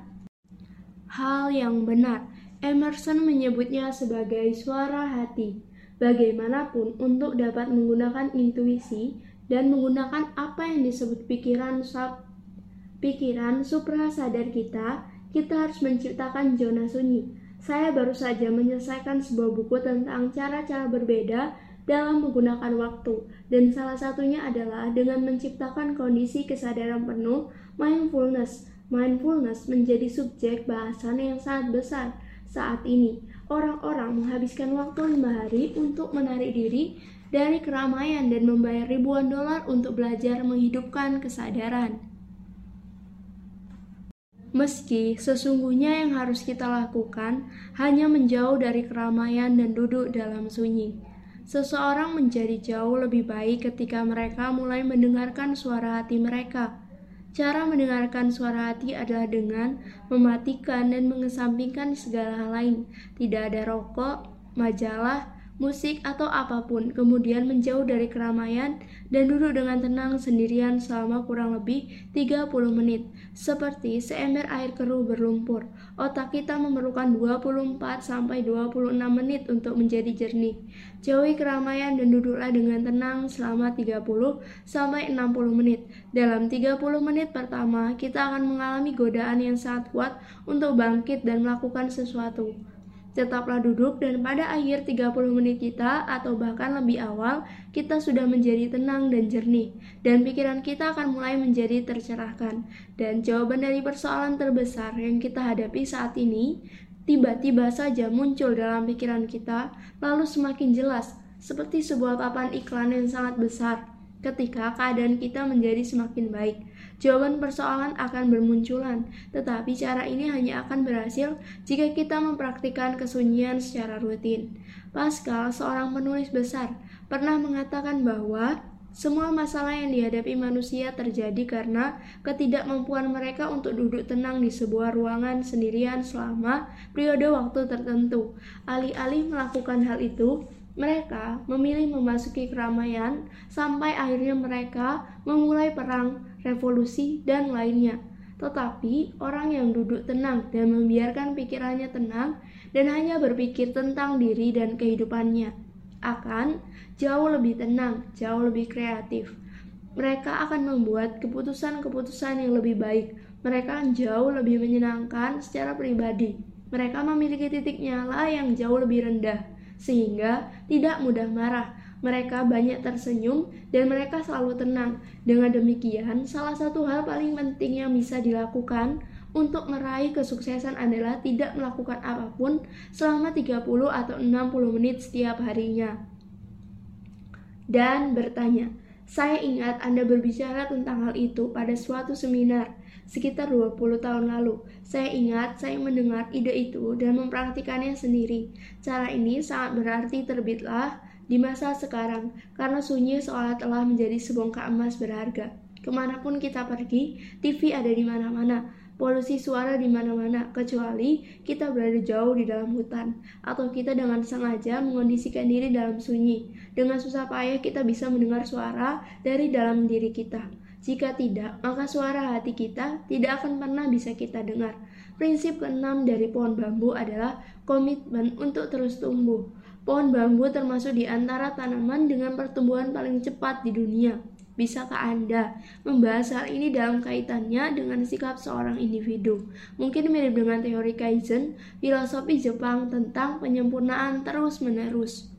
hal yang benar. Emerson menyebutnya sebagai suara hati. Bagaimanapun, untuk dapat menggunakan intuisi dan menggunakan apa yang disebut pikiran sub pikiran suprasadar kita, kita harus menciptakan zona sunyi. Saya baru saja menyelesaikan sebuah buku tentang cara-cara berbeda dalam menggunakan waktu, dan salah satunya adalah dengan menciptakan kondisi kesadaran penuh mindfulness. Mindfulness menjadi subjek bahasan yang sangat besar saat ini. Orang-orang menghabiskan waktu lima hari untuk menarik diri dari keramaian dan membayar ribuan dolar untuk belajar menghidupkan kesadaran. Meski sesungguhnya yang harus kita lakukan hanya menjauh dari keramaian dan duduk dalam sunyi. Seseorang menjadi jauh lebih baik ketika mereka mulai mendengarkan suara hati mereka. Cara mendengarkan suara hati adalah dengan mematikan dan mengesampingkan segala hal lain. Tidak ada rokok, majalah, musik, atau apa pun, kemudian menjauh dari keramaian dan duduk dengan tenang sendirian selama kurang lebih 30 menit. Seperti seember air keruh berlumpur, otak kita memerlukan 24 sampai 26 menit untuk menjadi jernih. Jauhi keramaian dan duduklah dengan tenang selama 30 sampai 60 menit. Dalam 30 menit pertama, kita akan mengalami godaan yang sangat kuat untuk bangkit dan melakukan sesuatu. Tetaplah duduk dan pada akhir 30 menit kita atau bahkan lebih awal, kita sudah menjadi tenang dan jernih dan pikiran kita akan mulai menjadi tercerahkan. Dan jawaban dari persoalan terbesar yang kita hadapi saat ini tiba-tiba saja muncul dalam pikiran kita lalu semakin jelas seperti sebuah papan iklan yang sangat besar ketika keadaan kita menjadi semakin baik. Jawaban persoalan akan bermunculan, tetapi cara ini hanya akan berhasil jika kita mempraktikkan kesunyian secara rutin. Pascal, seorang penulis besar, pernah mengatakan bahwa semua masalah yang dihadapi manusia terjadi karena ketidakmampuan mereka untuk duduk tenang di sebuah ruangan sendirian selama periode waktu tertentu. Alih-alih melakukan hal itu, mereka memilih memasuki keramaian sampai akhirnya mereka memulai perang, revolusi, dan lainnya. Tetapi orang yang duduk tenang dan membiarkan pikirannya tenang dan hanya berpikir tentang diri dan kehidupannya akan jauh lebih tenang, jauh lebih kreatif. Mereka akan membuat keputusan-keputusan yang lebih baik. Mereka jauh lebih menyenangkan secara pribadi. Mereka memiliki titik nyala yang jauh lebih rendah sehingga tidak mudah marah. Mereka banyak tersenyum dan mereka selalu tenang. Dengan demikian, salah satu hal paling penting yang bisa dilakukan untuk meraih kesuksesan adalah tidak melakukan apa pun selama 30 atau 60 menit setiap harinya. Dan bertanya, saya ingat Anda berbicara tentang hal itu pada suatu seminar sekitar 20 tahun lalu. Saya ingat saya mendengar ide itu dan mempraktikannya sendiri. Cara ini sangat berarti terbitlah di masa sekarang karena sunyi seolah telah menjadi sebongkah emas berharga. Ke mana pun kita pergi, TV ada di mana-mana, polusi suara di mana-mana, kecuali kita berada jauh di dalam hutan, atau kita dengan sengaja mengondisikan diri dalam sunyi. Dengan susah payah kita bisa mendengar suara dari dalam diri kita. Jika tidak, maka suara hati kita tidak akan pernah bisa kita dengar. Prinsip keenam dari pohon bambu adalah komitmen untuk terus tumbuh. Pohon bambu termasuk di antara tanaman dengan pertumbuhan paling cepat di dunia. Bisakah Anda membahas hal ini dalam kaitannya dengan sikap seorang individu? Mungkin mirip dengan teori Kaizen, filosofi Jepang tentang penyempurnaan terus-menerus.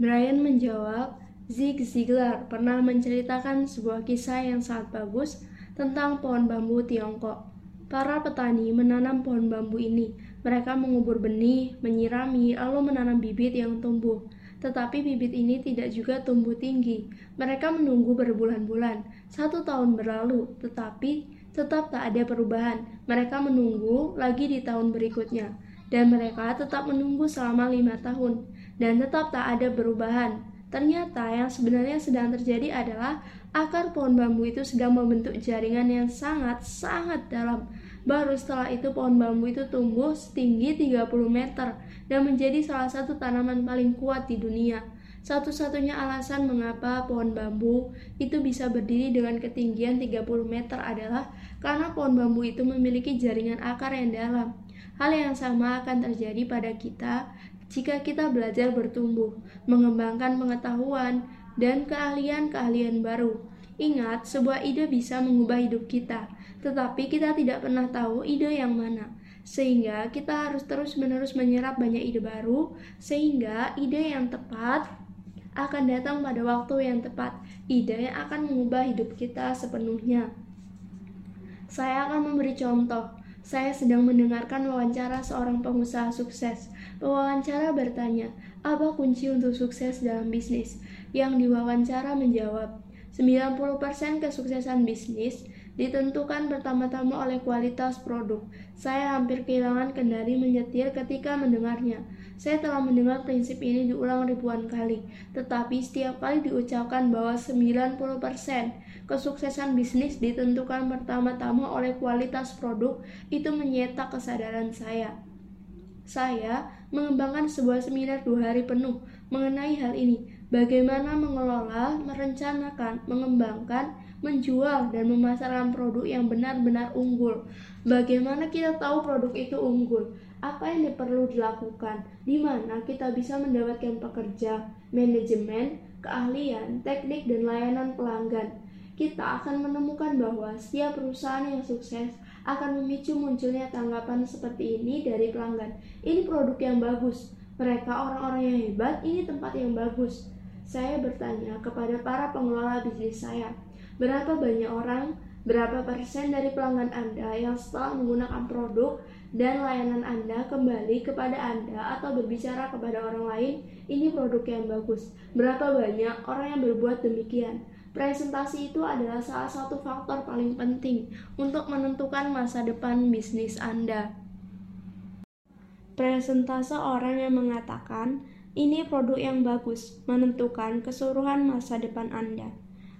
Brian menjawab, Zig Ziglar pernah menceritakan sebuah kisah yang sangat bagus tentang pohon bambu Tiongkok. Para petani menanam pohon bambu ini. Mereka mengubur benih, menyirami, lalu menanam bibit yang tumbuh. Tetapi bibit ini tidak juga tumbuh tinggi. Mereka menunggu berbulan-bulan. Satu tahun berlalu, tetapi tetap tak ada perubahan. Mereka menunggu lagi di tahun berikutnya. Dan mereka tetap menunggu selama lima tahun. Dan tetap tak ada perubahan. Ternyata yang sebenarnya sedang terjadi adalah akar pohon bambu itu sedang membentuk jaringan yang sangat-sangat dalam. Baru setelah itu pohon bambu itu tumbuh setinggi 30 meter dan menjadi salah satu tanaman paling kuat di dunia. Satu-satunya alasan mengapa pohon bambu itu bisa berdiri dengan ketinggian 30 meter adalah karena pohon bambu itu memiliki jaringan akar yang dalam. Hal yang sama akan terjadi pada kita jika kita belajar bertumbuh, mengembangkan pengetahuan, dan keahlian-keahlian baru. Ingat, sebuah ide bisa mengubah hidup kita, tetapi kita tidak pernah tahu ide yang mana. Sehingga kita harus terus-menerus menyerap banyak ide baru, sehingga ide yang tepat akan datang pada waktu yang tepat. Ide yang akan mengubah hidup kita sepenuhnya. Saya akan memberi contoh. Saya sedang mendengarkan wawancara seorang pengusaha sukses. Pewawancara bertanya, apa kunci untuk sukses dalam bisnis? Yang diwawancara menjawab, 90% kesuksesan bisnis ditentukan pertama-tama oleh kualitas produk. Saya hampir kehilangan kendali menyetir ketika mendengarnya. Saya telah mendengar prinsip ini diulang ribuan kali, tetapi setiap kali diucapkan bahwa 90% kesuksesan bisnis ditentukan pertama-tama oleh kualitas produk, itu menyetak kesadaran saya. Saya mengembangkan sebuah seminar dua hari penuh mengenai hal ini. Bagaimana mengelola, merencanakan, mengembangkan, menjual, dan memasarkan produk yang benar-benar unggul. Bagaimana kita tahu produk itu unggul? Apa yang perlu dilakukan? Di mana kita bisa mendapatkan pekerja, manajemen, keahlian, teknik, dan layanan pelanggan? Kita akan menemukan bahwa setiap perusahaan yang sukses akan memicu munculnya tanggapan seperti ini dari pelanggan. Ini produk yang bagus. Mereka orang-orang yang hebat, ini tempat yang bagus. Saya bertanya kepada para pengelola bisnis saya, berapa banyak orang, berapa persen dari pelanggan Anda yang setelah menggunakan produk dan layanan Anda kembali kepada Anda atau berbicara kepada orang lain, ini produk yang bagus. Berapa banyak orang yang berbuat demikian? Presentasi itu adalah salah satu faktor paling penting untuk menentukan masa depan bisnis Anda. Presentase orang yang mengatakan, ini produk yang bagus, menentukan keseluruhan masa depan Anda.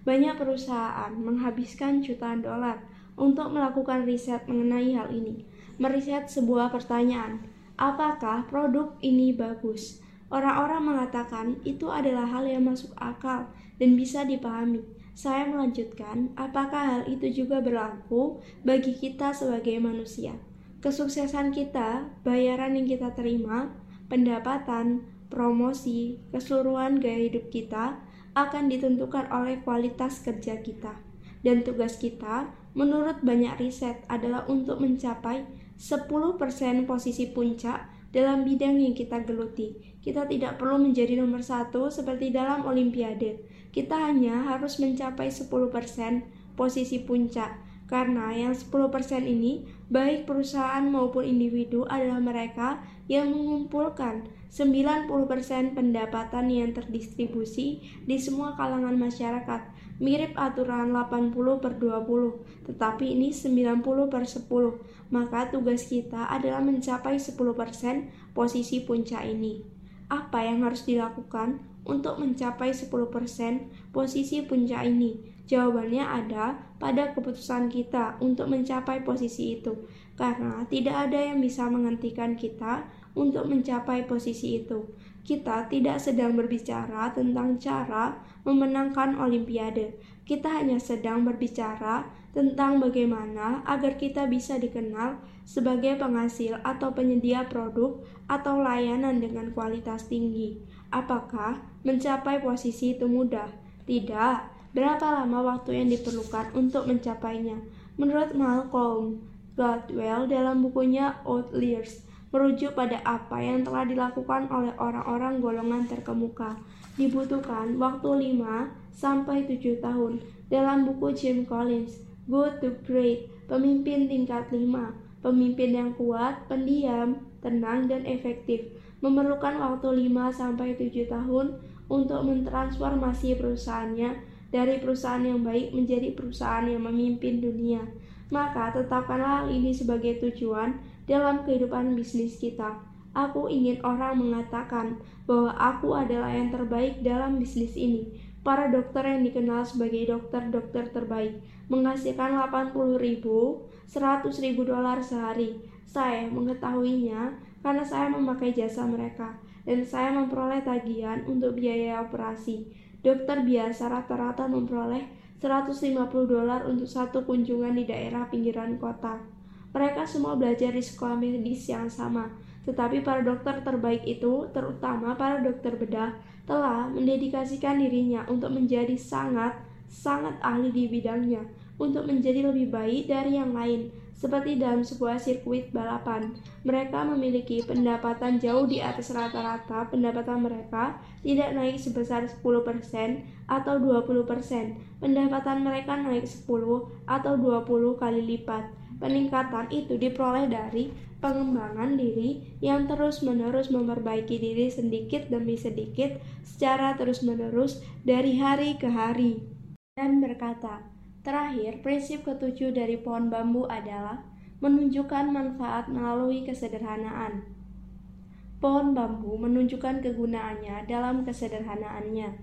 Banyak perusahaan menghabiskan jutaan dolar untuk melakukan riset mengenai hal ini. Meriset sebuah pertanyaan, apakah produk ini bagus? Orang-orang mengatakan itu adalah hal yang masuk akal dan bisa dipahami. Saya melanjutkan, apakah hal itu juga berlaku bagi kita sebagai manusia? Kesuksesan kita, bayaran yang kita terima, pendapatan, promosi, keseluruhan gaya hidup kita akan ditentukan oleh kualitas kerja kita. Dan tugas kita, menurut banyak riset, adalah untuk mencapai 10% posisi puncak dalam bidang yang kita geluti. Kita tidak perlu menjadi nomor satu seperti dalam olimpiade. Kita hanya harus mencapai 10% posisi puncak karena yang 10% ini, baik perusahaan maupun individu adalah mereka yang mengumpulkan 90% pendapatan yang terdistribusi di semua kalangan masyarakat. Mirip aturan 80 per 20, tetapi ini 90 per 10. Maka tugas kita adalah mencapai 10% posisi puncak ini. Apa yang harus dilakukan untuk mencapai 10% posisi puncak ini? Jawabannya ada pada keputusan kita untuk mencapai posisi itu, karena tidak ada yang bisa menghentikan kita untuk mencapai posisi itu. Kita tidak sedang berbicara tentang cara memenangkan Olimpiade, kita hanya sedang berbicara tentang bagaimana agar kita bisa dikenal sebagai penghasil atau penyedia produk atau layanan dengan kualitas tinggi. Apakah mencapai posisi itu mudah? Tidak Berapa lama waktu yang diperlukan untuk mencapainya? Menurut Malcolm Gladwell dalam bukunya Outliers, merujuk pada apa yang telah dilakukan oleh orang-orang golongan terkemuka. Dibutuhkan waktu 5 sampai 7 tahun. Dalam buku Jim Collins, Good to Great, pemimpin tingkat 5, pemimpin yang kuat, pendiam, tenang dan efektif, memerlukan waktu 5 sampai 7 tahun untuk mentransformasi perusahaannya dari perusahaan yang baik menjadi perusahaan yang memimpin dunia. Maka tetapkanlah ini sebagai tujuan dalam kehidupan bisnis kita. Aku ingin orang mengatakan bahwa aku adalah yang terbaik dalam bisnis ini. Para dokter yang dikenal sebagai dokter-dokter terbaik menghasilkan 80 ribu, 100 ribu dolar sehari. Saya mengetahuinya karena saya memakai jasa mereka dan saya memperoleh tagihan untuk biaya operasi. Dokter biasa rata-rata memperoleh 150 dolar untuk satu kunjungan di daerah pinggiran kota. Mereka semua belajar di sekolah medis yang sama, tetapi para dokter terbaik itu, terutama para dokter bedah, telah mendedikasikan dirinya untuk menjadi sangat, sangat ahli di bidangnya, untuk menjadi lebih baik dari yang lain, seperti dalam sebuah sirkuit balapan. Mereka memiliki pendapatan jauh di atas rata-rata pendapatan mereka tidak naik sebesar 10% atau 20%. Pendapatan mereka naik 10 atau 20 kali lipat. Peningkatan itu diperoleh dari pengembangan diri yang terus-menerus memperbaiki diri sedikit demi sedikit secara terus-menerus dari hari ke hari. Dan berkata, Terakhir, prinsip ketujuh dari pohon bambu adalah menunjukkan manfaat melalui kesederhanaan. Pohon bambu menunjukkan kegunaannya dalam kesederhanaannya.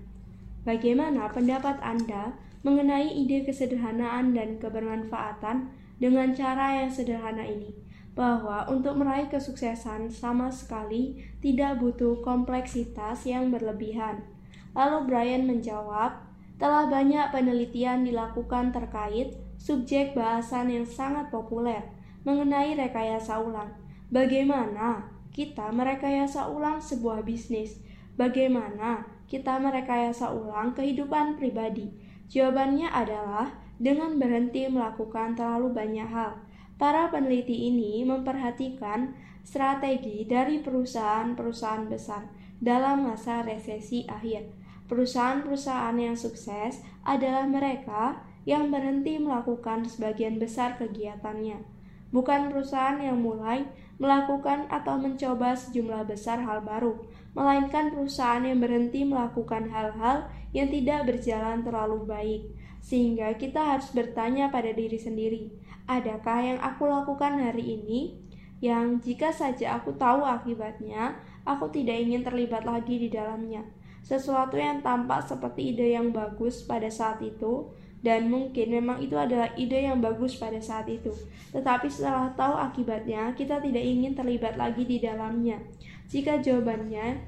Bagaimana pendapat Anda mengenai ide kesederhanaan dan kebermanfaatan dengan cara yang sederhana ini? bahwa untuk meraih kesuksesan sama sekali tidak butuh kompleksitas yang berlebihan. Lalu Brian menjawab, telah banyak penelitian dilakukan terkait subjek bahasan yang sangat populer mengenai rekayasa ulang. Bagaimana kita merekayasa ulang sebuah bisnis? Bagaimana kita merekayasa ulang kehidupan pribadi? Jawabannya adalah dengan berhenti melakukan terlalu banyak hal. Para peneliti ini memperhatikan strategi dari perusahaan-perusahaan besar dalam masa resesi akhir. Perusahaan-perusahaan yang sukses adalah mereka yang berhenti melakukan sebagian besar kegiatannya, bukan perusahaan yang mulai melakukan atau mencoba sejumlah besar hal baru, melainkan perusahaan yang berhenti melakukan hal-hal yang tidak berjalan terlalu baik. Sehingga kita harus bertanya pada diri sendiri, adakah yang aku lakukan hari ini yang jika saja aku tahu akibatnya, aku tidak ingin terlibat lagi di dalamnya. Sesuatu yang tampak seperti ide yang bagus pada saat itu, dan mungkin memang itu adalah ide yang bagus pada saat itu. Tetapi setelah tahu akibatnya, kita tidak ingin terlibat lagi di dalamnya. Jika jawabannya,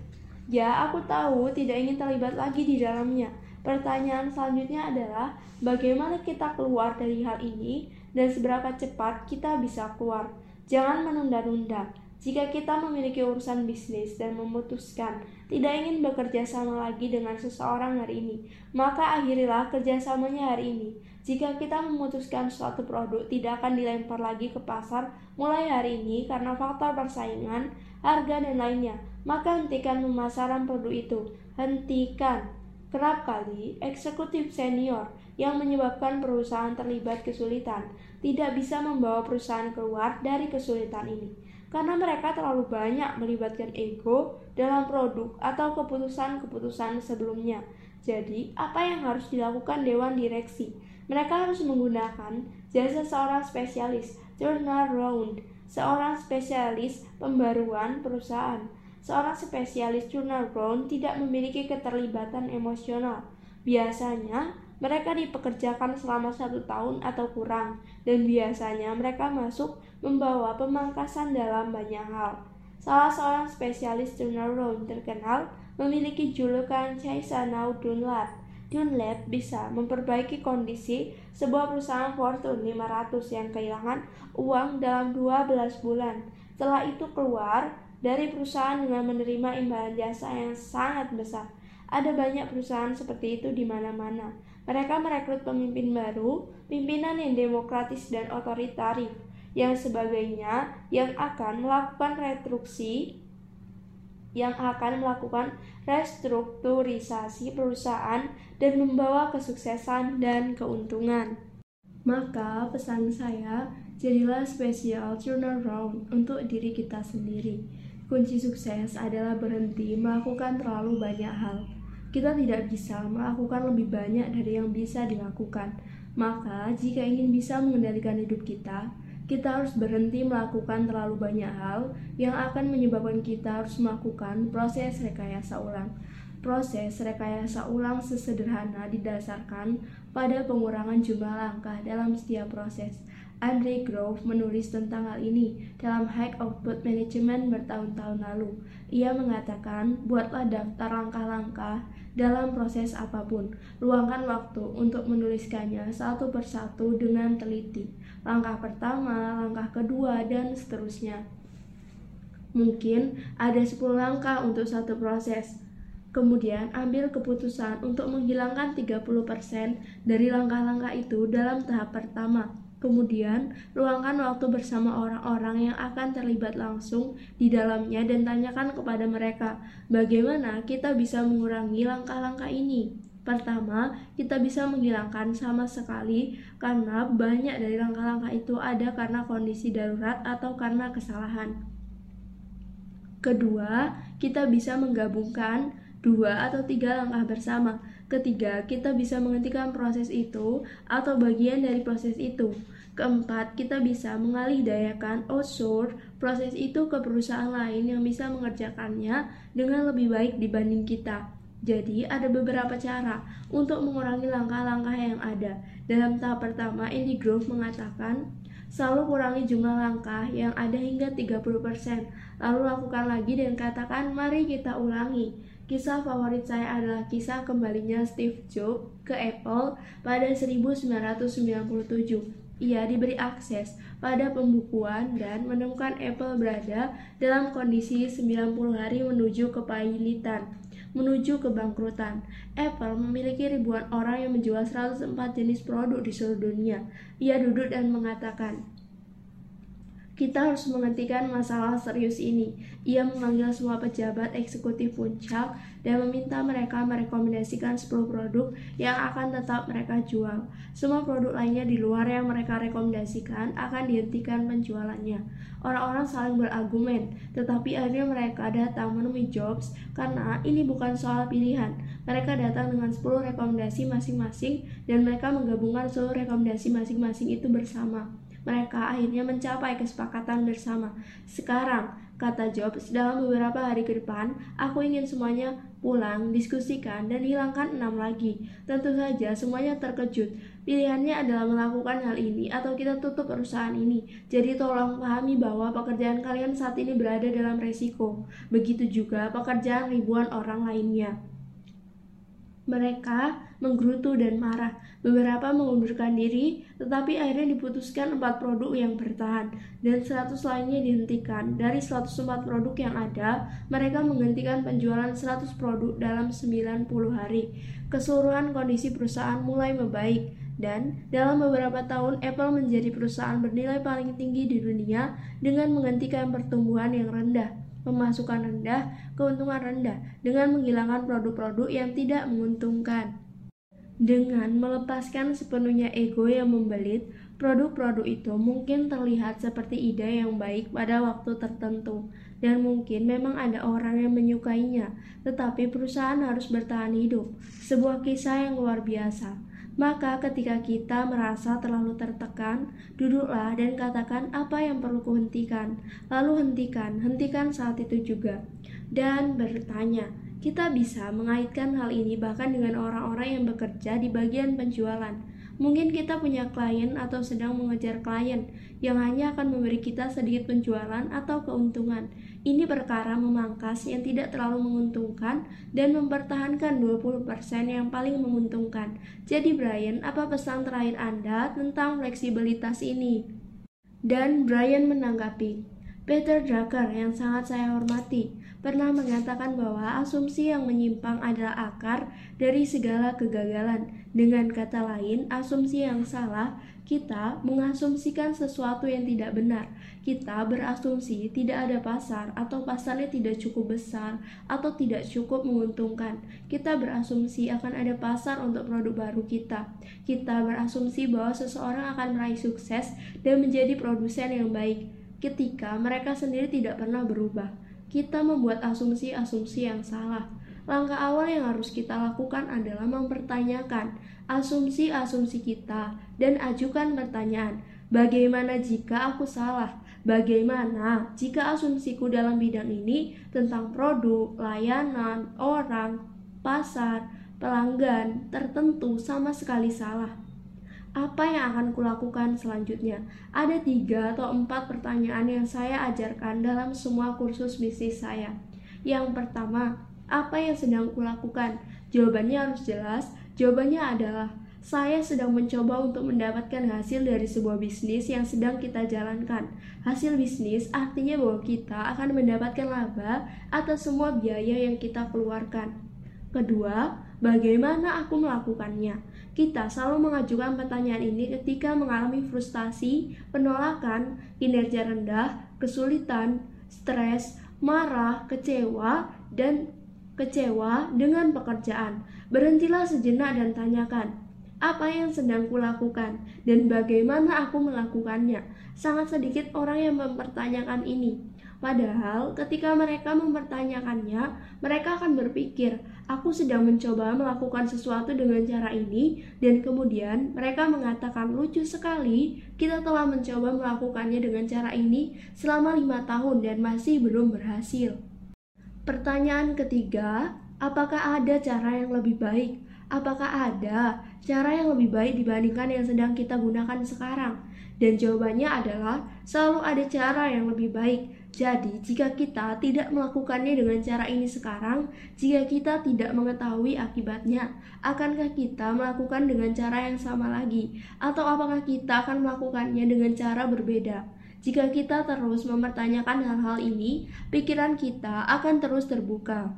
ya aku tahu tidak ingin terlibat lagi di dalamnya, Pertanyaan selanjutnya adalah bagaimana kita keluar dari hal ini dan seberapa cepat kita bisa keluar. Jangan menunda-nunda. Jika kita memiliki urusan bisnis dan memutuskan tidak ingin bekerja sama lagi dengan seseorang hari ini, maka akhirilah kerjasamanya hari ini. Jika kita memutuskan suatu produk tidak akan dilempar lagi ke pasar mulai hari ini karena faktor persaingan, harga, dan lainnya, maka hentikan pemasaran produk itu. Hentikan. Kerap kali, eksekutif senior yang menyebabkan perusahaan terlibat kesulitan tidak bisa membawa perusahaan keluar dari kesulitan ini karena mereka terlalu banyak melibatkan ego dalam produk atau keputusan-keputusan sebelumnya. Jadi, apa yang harus dilakukan dewan direksi? Mereka harus menggunakan jasa seorang spesialis turnaround, seorang spesialis pembaruan perusahaan seorang spesialis turnaround tidak memiliki keterlibatan emosional. Biasanya, mereka dipekerjakan selama satu tahun atau kurang, dan biasanya mereka masuk membawa pemangkasan dalam banyak hal. Salah seorang spesialis turnaround terkenal memiliki julukan Chaisanau Dunlap. Dunlap bisa memperbaiki kondisi sebuah perusahaan Fortune 500 yang kehilangan uang dalam 12 bulan. Setelah itu keluar dari perusahaan dengan menerima imbalan jasa yang sangat besar. Ada banyak perusahaan seperti itu di mana-mana. Mereka merekrut pemimpin baru, pimpinan yang demokratis dan otoritatif, yang sebagainya yang akan melakukan restruksi yang akan melakukan restrukturisasi perusahaan dan membawa kesuksesan dan keuntungan. Maka pesan saya, jadilah spesial turnaround untuk diri kita sendiri. Kunci sukses adalah berhenti melakukan terlalu banyak hal. Kita tidak bisa melakukan lebih banyak dari yang bisa dilakukan. Maka, jika ingin bisa mengendalikan hidup kita, kita harus berhenti melakukan terlalu banyak hal yang akan menyebabkan kita harus melakukan proses rekayasa ulang. Proses rekayasa ulang sesederhana didasarkan pada pengurangan jumlah langkah dalam setiap proses. Andre Grove menulis tentang hal ini dalam High Output Management bertahun-tahun lalu. Ia mengatakan, buatlah daftar langkah-langkah dalam proses apa pun. Luangkan waktu untuk menuliskannya satu persatu dengan teliti. Langkah pertama, langkah kedua, dan seterusnya. Mungkin ada 10 langkah untuk satu proses. Kemudian ambil keputusan untuk menghilangkan 30% dari langkah-langkah itu dalam tahap pertama Kemudian, luangkan waktu bersama orang-orang yang akan terlibat langsung di dalamnya dan tanyakan kepada mereka bagaimana kita bisa mengurangi langkah-langkah ini. Pertama, kita bisa menghilangkan sama sekali karena banyak dari langkah-langkah itu ada karena kondisi darurat atau karena kesalahan. Kedua, kita bisa menggabungkan dua atau tiga langkah bersama Ketiga, kita bisa menghentikan proses itu atau bagian dari proses itu. Keempat, kita bisa mengalih dayakan outsource proses itu ke perusahaan lain yang bisa mengerjakannya dengan lebih baik dibanding kita. Jadi, ada beberapa cara untuk mengurangi langkah-langkah yang ada. Dalam tahap pertama, Andy Grove mengatakan, Selalu kurangi jumlah langkah yang ada hingga 30%. Lalu lakukan lagi dan katakan, mari kita ulangi. Kisah favorit saya adalah kisah kembalinya Steve Jobs ke Apple pada 1997. Ia diberi akses pada pembukuan dan menemukan Apple berada dalam kondisi 90 hari menuju kepailitan menuju kebangkrutan. Apple memiliki ribuan orang yang menjual 104 jenis produk di seluruh dunia. Ia duduk dan mengatakan, kita harus menghentikan masalah serius ini. Ia memanggil semua pejabat eksekutif puncak dan meminta mereka merekomendasikan 10 produk yang akan tetap mereka jual. Semua produk lainnya di luar yang mereka rekomendasikan akan dihentikan penjualannya. Orang-orang saling berargumen, tetapi akhirnya mereka datang menemui Jobs karena ini bukan soal pilihan. Mereka datang dengan 10 rekomendasi masing-masing dan mereka menggabungkan seluruh rekomendasi masing-masing itu bersama mereka akhirnya mencapai kesepakatan bersama. Sekarang, kata Jobs, dalam beberapa hari ke depan, aku ingin semuanya pulang, diskusikan, dan hilangkan enam lagi. Tentu saja semuanya terkejut. Pilihannya adalah melakukan hal ini atau kita tutup perusahaan ini. Jadi tolong pahami bahwa pekerjaan kalian saat ini berada dalam resiko. Begitu juga pekerjaan ribuan orang lainnya. Mereka menggerutu dan marah. Beberapa mengundurkan diri, tetapi akhirnya diputuskan empat produk yang bertahan dan 100 lainnya dihentikan. Dari 104 produk yang ada, mereka menghentikan penjualan 100 produk dalam 90 hari. Keseluruhan kondisi perusahaan mulai membaik dan dalam beberapa tahun Apple menjadi perusahaan bernilai paling tinggi di dunia dengan menghentikan pertumbuhan yang rendah pemasukan rendah, keuntungan rendah, dengan menghilangkan produk-produk yang tidak menguntungkan. Dengan melepaskan sepenuhnya ego yang membelit, produk-produk itu mungkin terlihat seperti ide yang baik pada waktu tertentu, dan mungkin memang ada orang yang menyukainya, tetapi perusahaan harus bertahan hidup. Sebuah kisah yang luar biasa. Maka ketika kita merasa terlalu tertekan, duduklah dan katakan apa yang perlu kuhentikan. Lalu hentikan, hentikan saat itu juga. Dan bertanya, kita bisa mengaitkan hal ini bahkan dengan orang-orang yang bekerja di bagian penjualan. Mungkin kita punya klien atau sedang mengejar klien yang hanya akan memberi kita sedikit penjualan atau keuntungan. Ini perkara memangkas yang tidak terlalu menguntungkan dan mempertahankan 20% yang paling menguntungkan. Jadi Brian, apa pesan terakhir Anda tentang fleksibilitas ini? Dan Brian menanggapi, Peter Drucker yang sangat saya hormati pernah mengatakan bahwa asumsi yang menyimpang adalah akar dari segala kegagalan. Dengan kata lain, asumsi yang salah, kita mengasumsikan sesuatu yang tidak benar. Kita berasumsi tidak ada pasar atau pasarnya tidak cukup besar atau tidak cukup menguntungkan. Kita berasumsi akan ada pasar untuk produk baru kita. Kita berasumsi bahwa seseorang akan meraih sukses dan menjadi produsen yang baik ketika mereka sendiri tidak pernah berubah kita membuat asumsi-asumsi yang salah. Langkah awal yang harus kita lakukan adalah mempertanyakan asumsi-asumsi kita dan ajukan pertanyaan, bagaimana jika aku salah? Bagaimana jika asumsiku dalam bidang ini tentang produk, layanan, orang, pasar, pelanggan tertentu sama sekali salah? apa yang akan kulakukan selanjutnya? Ada tiga atau empat pertanyaan yang saya ajarkan dalam semua kursus bisnis saya. Yang pertama, apa yang sedang kulakukan? Jawabannya harus jelas. Jawabannya adalah saya sedang mencoba untuk mendapatkan hasil dari sebuah bisnis yang sedang kita jalankan. Hasil bisnis artinya bahwa kita akan mendapatkan laba atas semua biaya yang kita keluarkan. Kedua, bagaimana aku melakukannya? Kita selalu mengajukan pertanyaan ini ketika mengalami frustasi, penolakan, kinerja rendah, kesulitan, stres, marah, kecewa, dan kecewa dengan pekerjaan. Berhentilah sejenak dan tanyakan, apa yang sedang kulakukan dan bagaimana aku melakukannya. Sangat sedikit orang yang mempertanyakan ini. Padahal ketika mereka mempertanyakannya, mereka akan berpikir, aku sedang mencoba melakukan sesuatu dengan cara ini, dan kemudian mereka mengatakan lucu sekali, kita telah mencoba melakukannya dengan cara ini selama lima tahun dan masih belum berhasil. Pertanyaan ketiga, apakah ada cara yang lebih baik? Apakah ada cara yang lebih baik dibandingkan yang sedang kita gunakan sekarang? Dan jawabannya adalah selalu ada cara yang lebih baik. Jadi, jika kita tidak melakukannya dengan cara ini sekarang, jika kita tidak mengetahui akibatnya, akankah kita melakukan dengan cara yang sama lagi? Atau apakah kita akan melakukannya dengan cara berbeda? Jika kita terus mempertanyakan hal-hal ini, pikiran kita akan terus terbuka.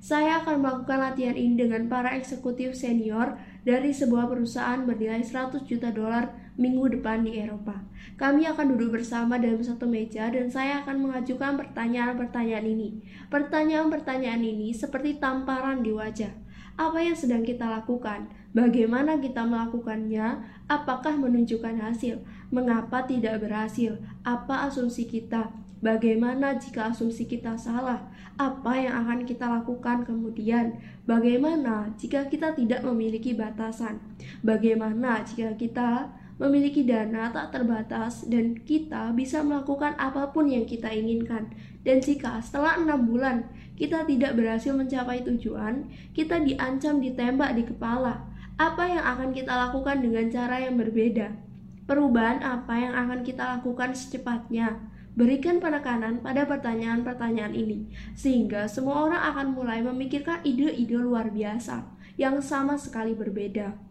Saya akan melakukan latihan ini dengan para eksekutif senior dari sebuah perusahaan bernilai 100 juta dolar minggu depan di Eropa. Kami akan duduk bersama dalam satu meja dan saya akan mengajukan pertanyaan-pertanyaan ini. Pertanyaan-pertanyaan ini seperti tamparan di wajah. Apa yang sedang kita lakukan? Bagaimana kita melakukannya? Apakah menunjukkan hasil? Mengapa tidak berhasil? Apa asumsi kita? Bagaimana jika asumsi kita salah? Apa yang akan kita lakukan kemudian? Bagaimana jika kita tidak memiliki batasan? Bagaimana jika kita memiliki dana tak terbatas dan kita bisa melakukan apa pun yang kita inginkan? Dan jika setelah enam bulan kita tidak berhasil mencapai tujuan, kita diancam ditembak di kepala. Apa yang akan kita lakukan dengan cara yang berbeda? Perubahan apa yang akan kita lakukan secepatnya? Berikan penekanan pada pertanyaan-pertanyaan ini, sehingga semua orang akan mulai memikirkan ide-ide luar biasa yang sama sekali berbeda.